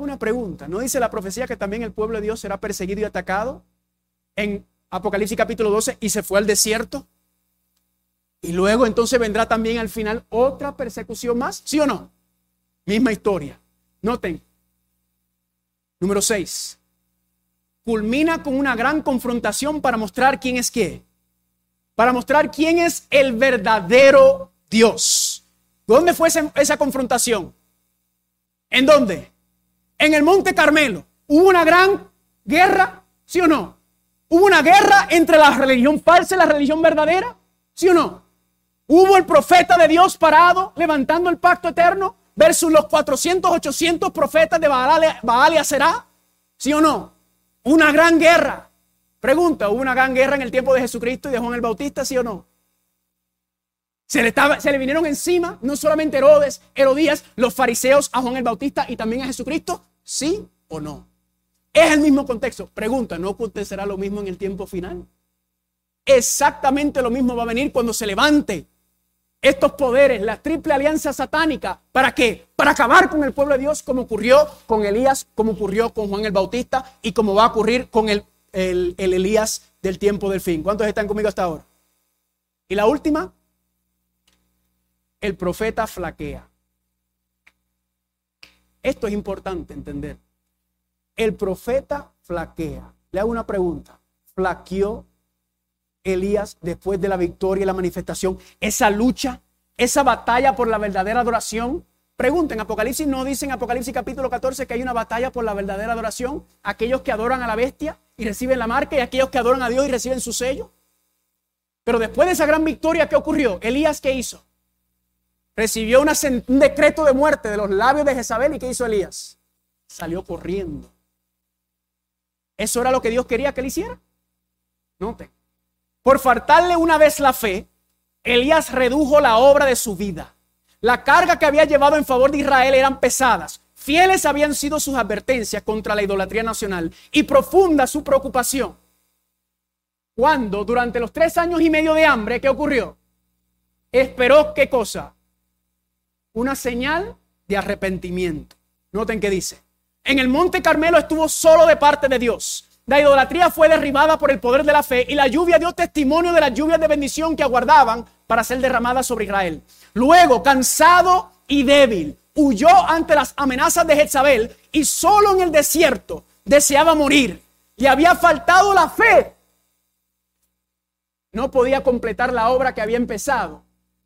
Speaker 1: una pregunta. ¿No dice la profecía que también el pueblo de Dios será perseguido y atacado? En Apocalipsis capítulo 12 y se fue al desierto. Y luego entonces vendrá también al final otra persecución más. ¿Sí o no? Misma historia. Noten. Número 6. Culmina con una gran confrontación para mostrar quién es qué. Para mostrar quién es el verdadero Dios. ¿Dónde fue esa confrontación? ¿En dónde? En el Monte Carmelo, hubo una gran guerra, ¿sí o no? Hubo una guerra entre la religión falsa y la religión verdadera, ¿sí o no? Hubo el profeta de Dios parado levantando el pacto eterno versus los 400, 800 profetas de Baal, y Aserá, ¿sí o no? Una gran guerra. Pregunta, ¿hubo una gran guerra en el tiempo de Jesucristo y de Juan el Bautista, sí o no? Se le, se le vinieron encima no solamente Herodes, Herodías, los fariseos a Juan el Bautista y también a Jesucristo. ¿Sí o no? Es el mismo contexto. Pregunta, ¿no acontecerá lo mismo en el tiempo final? Exactamente lo mismo va a venir cuando se levante estos poderes, la triple alianza satánica. ¿Para qué? Para acabar con el pueblo de Dios, como ocurrió con Elías, como ocurrió con Juan el Bautista y como va a ocurrir con el, el, el Elías del tiempo del fin. ¿Cuántos están conmigo hasta ahora? Y la última, el profeta flaquea. Esto es importante entender. El profeta flaquea. Le hago una pregunta. ¿Flaqueó Elías después de la victoria y la manifestación? Esa lucha, esa batalla por la verdadera adoración. Pregunten, Apocalipsis no dice en Apocalipsis capítulo 14 que hay una batalla por la verdadera adoración. Aquellos que adoran a la bestia y reciben la marca y aquellos que adoran a Dios y reciben su sello. Pero después de esa gran victoria, ¿qué ocurrió? Elías, ¿qué hizo? Recibió un decreto de muerte de los labios de Jezabel y ¿qué hizo Elías? Salió corriendo. ¿Eso era lo que Dios quería que él hiciera? Note. Por faltarle una vez la fe, Elías redujo la obra de su vida. La carga que había llevado en favor de Israel eran pesadas. Fieles habían sido sus advertencias contra la idolatría nacional y profunda su preocupación. Cuando durante los tres años y medio de hambre, ¿qué ocurrió? Esperó qué cosa? Una señal de arrepentimiento. Noten qué dice. En el monte Carmelo estuvo solo de parte de Dios. La idolatría fue derribada por el poder de la fe y la lluvia dio testimonio de las lluvias de bendición que aguardaban para ser derramadas sobre Israel. Luego, cansado y débil, huyó ante las amenazas de Jezabel y solo en el desierto deseaba morir. Le había faltado la fe. No podía completar la obra que había empezado.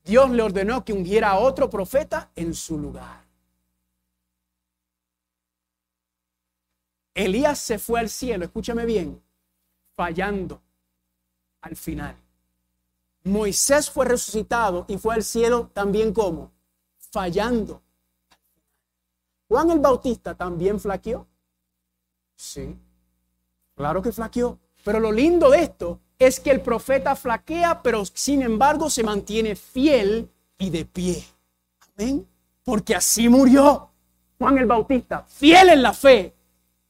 Speaker 1: Dios le ordenó que ungiera a otro profeta en su lugar. Elías se fue al cielo, escúchame bien, fallando al final. Moisés fue resucitado y fue al cielo también como fallando. Juan el Bautista también flaqueó. Sí, claro que flaqueó. Pero lo lindo de esto es que el profeta flaquea, pero sin embargo se mantiene fiel y de pie. Amén. Porque así murió Juan el Bautista, fiel en la fe,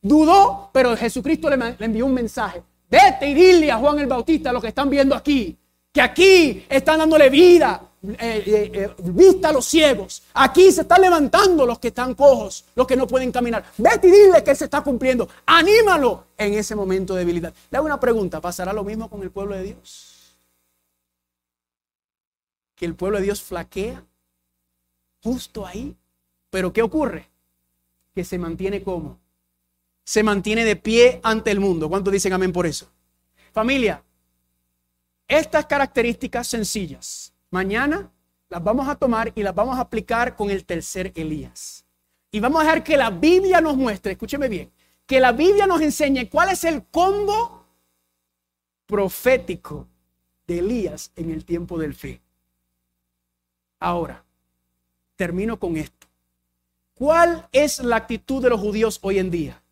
Speaker 1: Dudó, pero Jesucristo le, envió un mensaje. Vete y dile a Juan el Bautista lo que están viendo aquí. Que aquí están dándole vida, eh, eh, eh, vista a los ciegos. Aquí se están levantando los que están cojos, los que no pueden caminar. Vete y dile que se está cumpliendo. Anímalo en ese momento de debilidad. Le hago una pregunta. ¿Pasará lo mismo con el pueblo de Dios? Que el pueblo de Dios flaquea justo ahí. Pero ¿qué ocurre? Que se mantiene como se mantiene de pie ante el mundo. ¿Cuántos dicen amén por eso? Familia, estas características sencillas, mañana las vamos a tomar y las vamos a aplicar con el tercer Elías. Y vamos a dejar que la Biblia nos muestre, escúcheme bien, que la Biblia nos enseñe cuál es el combo profético de Elías en el tiempo del fe. Ahora, termino con esto. ¿Cuál es la actitud de los judíos hoy en día?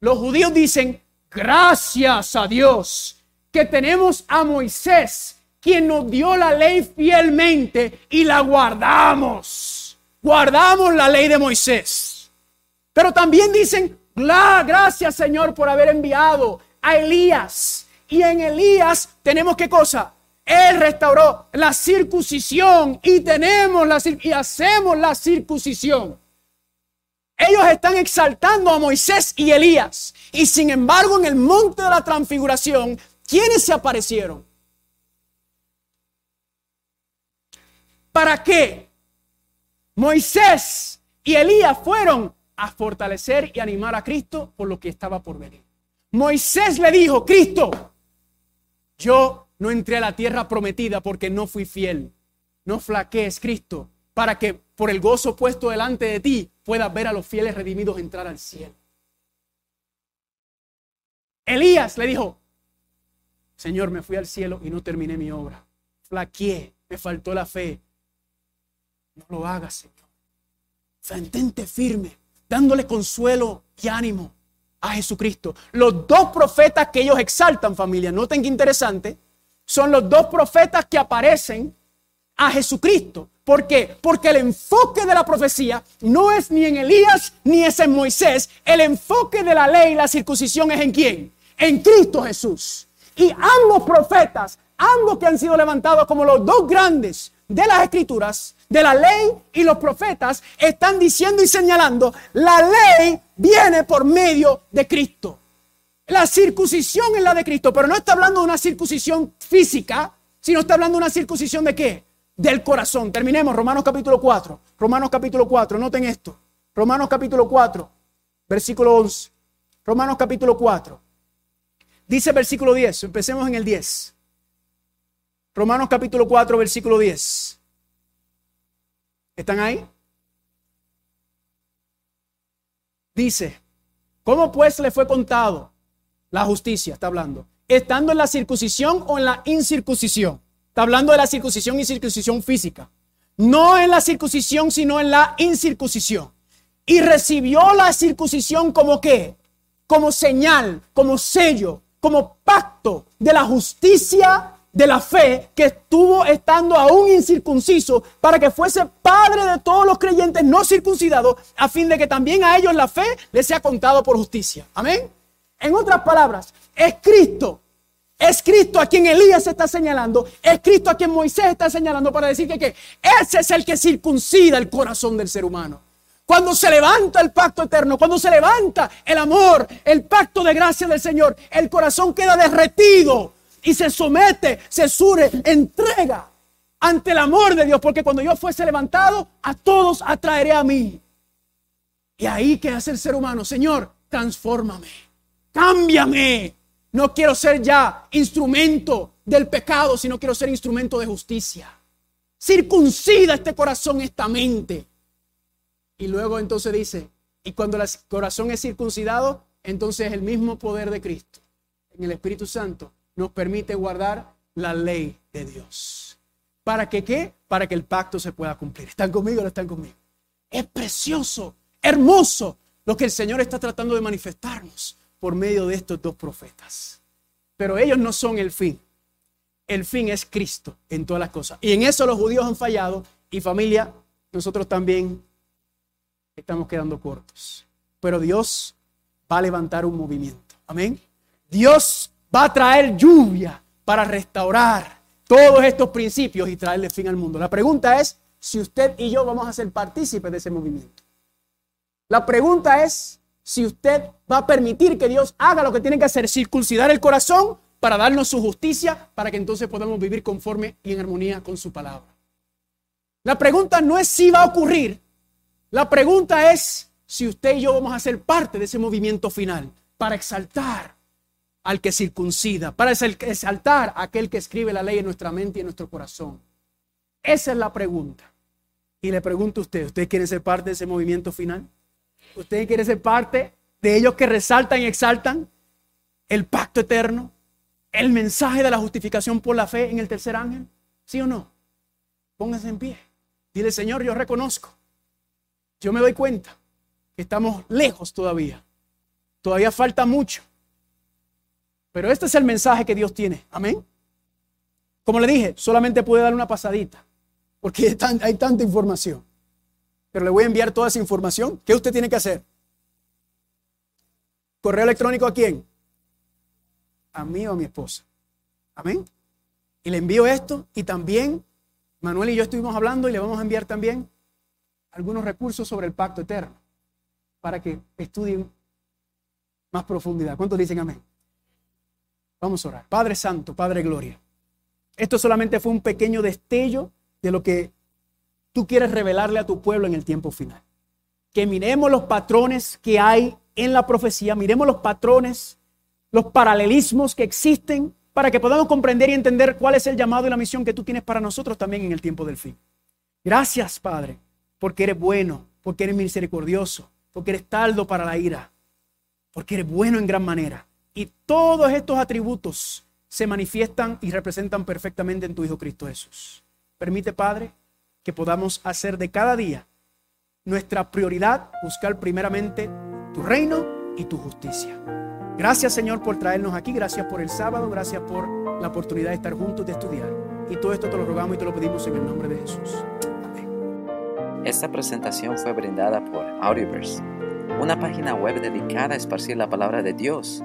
Speaker 1: Los judíos dicen, gracias a Dios que tenemos a Moisés, quien nos dio la ley fielmente y la guardamos. Guardamos la ley de Moisés. Pero también dicen, gracias Señor por haber enviado a Elías. Y en Elías tenemos qué cosa? Él restauró la circuncisión y tenemos la y hacemos la circuncisión. Ellos están exaltando a Moisés y Elías. Y sin embargo, en el monte de la transfiguración, ¿quiénes se aparecieron? ¿Para qué? Moisés y Elías fueron a fortalecer y animar a Cristo por lo que estaba por venir. Moisés le dijo, Cristo, yo no entré a la tierra prometida porque no fui fiel. No flaquees, Cristo, para que por el gozo puesto delante de ti puedas ver a los fieles redimidos entrar al cielo. Elías le dijo, Señor, me fui al cielo y no terminé mi obra. Flaqueé, me faltó la fe. No lo hagas, Señor. Mantente firme, dándole consuelo y ánimo a Jesucristo. Los dos profetas que ellos exaltan, familia, noten que interesante, son los dos profetas que aparecen a Jesucristo. ¿Por qué? Porque el enfoque de la profecía no es ni en Elías ni es en Moisés. El enfoque de la ley y la circuncisión es en quién? En Cristo Jesús. Y ambos profetas, ambos que han sido levantados como los dos grandes de las escrituras, de la ley y los profetas, están diciendo y señalando, la ley viene por medio de Cristo. La circuncisión es la de Cristo, pero no está hablando de una circuncisión física, sino está hablando de una circuncisión de qué? del corazón. Terminemos, Romanos capítulo 4. Romanos capítulo 4, noten esto. Romanos capítulo 4, versículo 11. Romanos capítulo 4. Dice versículo 10, empecemos en el 10. Romanos capítulo 4, versículo 10. ¿Están ahí? Dice, ¿cómo pues le fue contado la justicia? Está hablando. ¿Estando en la circuncisión o en la incircuncisión? Está hablando de la circuncisión y circuncisión física. No en la circuncisión, sino en la incircuncisión. Y recibió la circuncisión como qué? Como señal, como sello, como pacto de la justicia de la fe que estuvo estando aún incircunciso para que fuese padre de todos los creyentes no circuncidados a fin de que también a ellos la fe les sea contado por justicia. Amén. En otras palabras, es Cristo. Es Cristo a quien Elías está señalando, es Cristo a quien Moisés está señalando para decir que, que ese es el que circuncida el corazón del ser humano. Cuando se levanta el pacto eterno, cuando se levanta el amor, el pacto de gracia del Señor, el corazón queda derretido y se somete, se sure, entrega ante el amor de Dios, porque cuando yo fuese levantado, a todos atraeré a mí. Y ahí que hace el ser humano, Señor, transfórmame, cámbiame. No quiero ser ya instrumento del pecado, sino quiero ser instrumento de justicia. Circuncida este corazón, esta mente. Y luego entonces dice, y cuando el corazón es circuncidado, entonces el mismo poder de Cristo en el Espíritu Santo nos permite guardar la ley de Dios. ¿Para que qué? Para que el pacto se pueda cumplir. ¿Están conmigo o no están conmigo? Es precioso, hermoso lo que el Señor está tratando de manifestarnos por medio de estos dos profetas. Pero ellos no son el fin. El fin es Cristo en todas las cosas. Y en eso los judíos han fallado y familia, nosotros también estamos quedando cortos. Pero Dios va a levantar un movimiento. Amén. Dios va a traer lluvia para restaurar todos estos principios y traerle fin al mundo. La pregunta es si usted y yo vamos a ser partícipes de ese movimiento. La pregunta es si usted va a permitir que Dios haga lo que tiene que hacer, circuncidar el corazón para darnos su justicia, para que entonces podamos vivir conforme y en armonía con su palabra. La pregunta no es si va a ocurrir, la pregunta es si usted y yo vamos a ser parte de ese movimiento final para exaltar al que circuncida, para exaltar a aquel que escribe la ley en nuestra mente y en nuestro corazón. Esa es la pregunta. Y le pregunto a usted, ¿usted quiere ser parte de ese movimiento final? ¿Usted quiere ser parte de ellos que resaltan y exaltan el pacto eterno? ¿El mensaje de la justificación por la fe en el tercer ángel? ¿Sí o no? Póngase en pie. Dile, Señor, yo reconozco. Yo me doy cuenta que estamos lejos todavía. Todavía falta mucho. Pero este es el mensaje que Dios tiene. Amén. Como le dije, solamente puede dar una pasadita, porque hay tanta información. Pero le voy a enviar toda esa información. ¿Qué usted tiene que hacer? ¿Correo electrónico a quién? A mí o a mi esposa. Amén. Y le envío esto y también Manuel y yo estuvimos hablando y le vamos a enviar también algunos recursos sobre el pacto eterno para que estudien más profundidad. ¿Cuántos dicen amén? Vamos a orar. Padre Santo, Padre Gloria. Esto solamente fue un pequeño destello de lo que tú quieres revelarle a tu pueblo en el tiempo final. Que miremos los patrones que hay en la profecía, miremos los patrones, los paralelismos que existen para que podamos comprender y entender cuál es el llamado y la misión que tú tienes para nosotros también en el tiempo del fin. Gracias, Padre, porque eres bueno, porque eres misericordioso, porque eres taldo para la ira, porque eres bueno en gran manera. Y todos estos atributos se manifiestan y representan perfectamente en tu Hijo Cristo Jesús. Permite, Padre, que podamos hacer de cada día nuestra prioridad buscar primeramente tu reino y tu justicia. Gracias, Señor, por traernos aquí. Gracias por el sábado. Gracias por la oportunidad de estar juntos, de estudiar. Y todo esto te lo rogamos y te lo pedimos en el nombre de Jesús.
Speaker 2: Esta presentación fue brindada por Audioverse, una página web dedicada a esparcir la palabra de Dios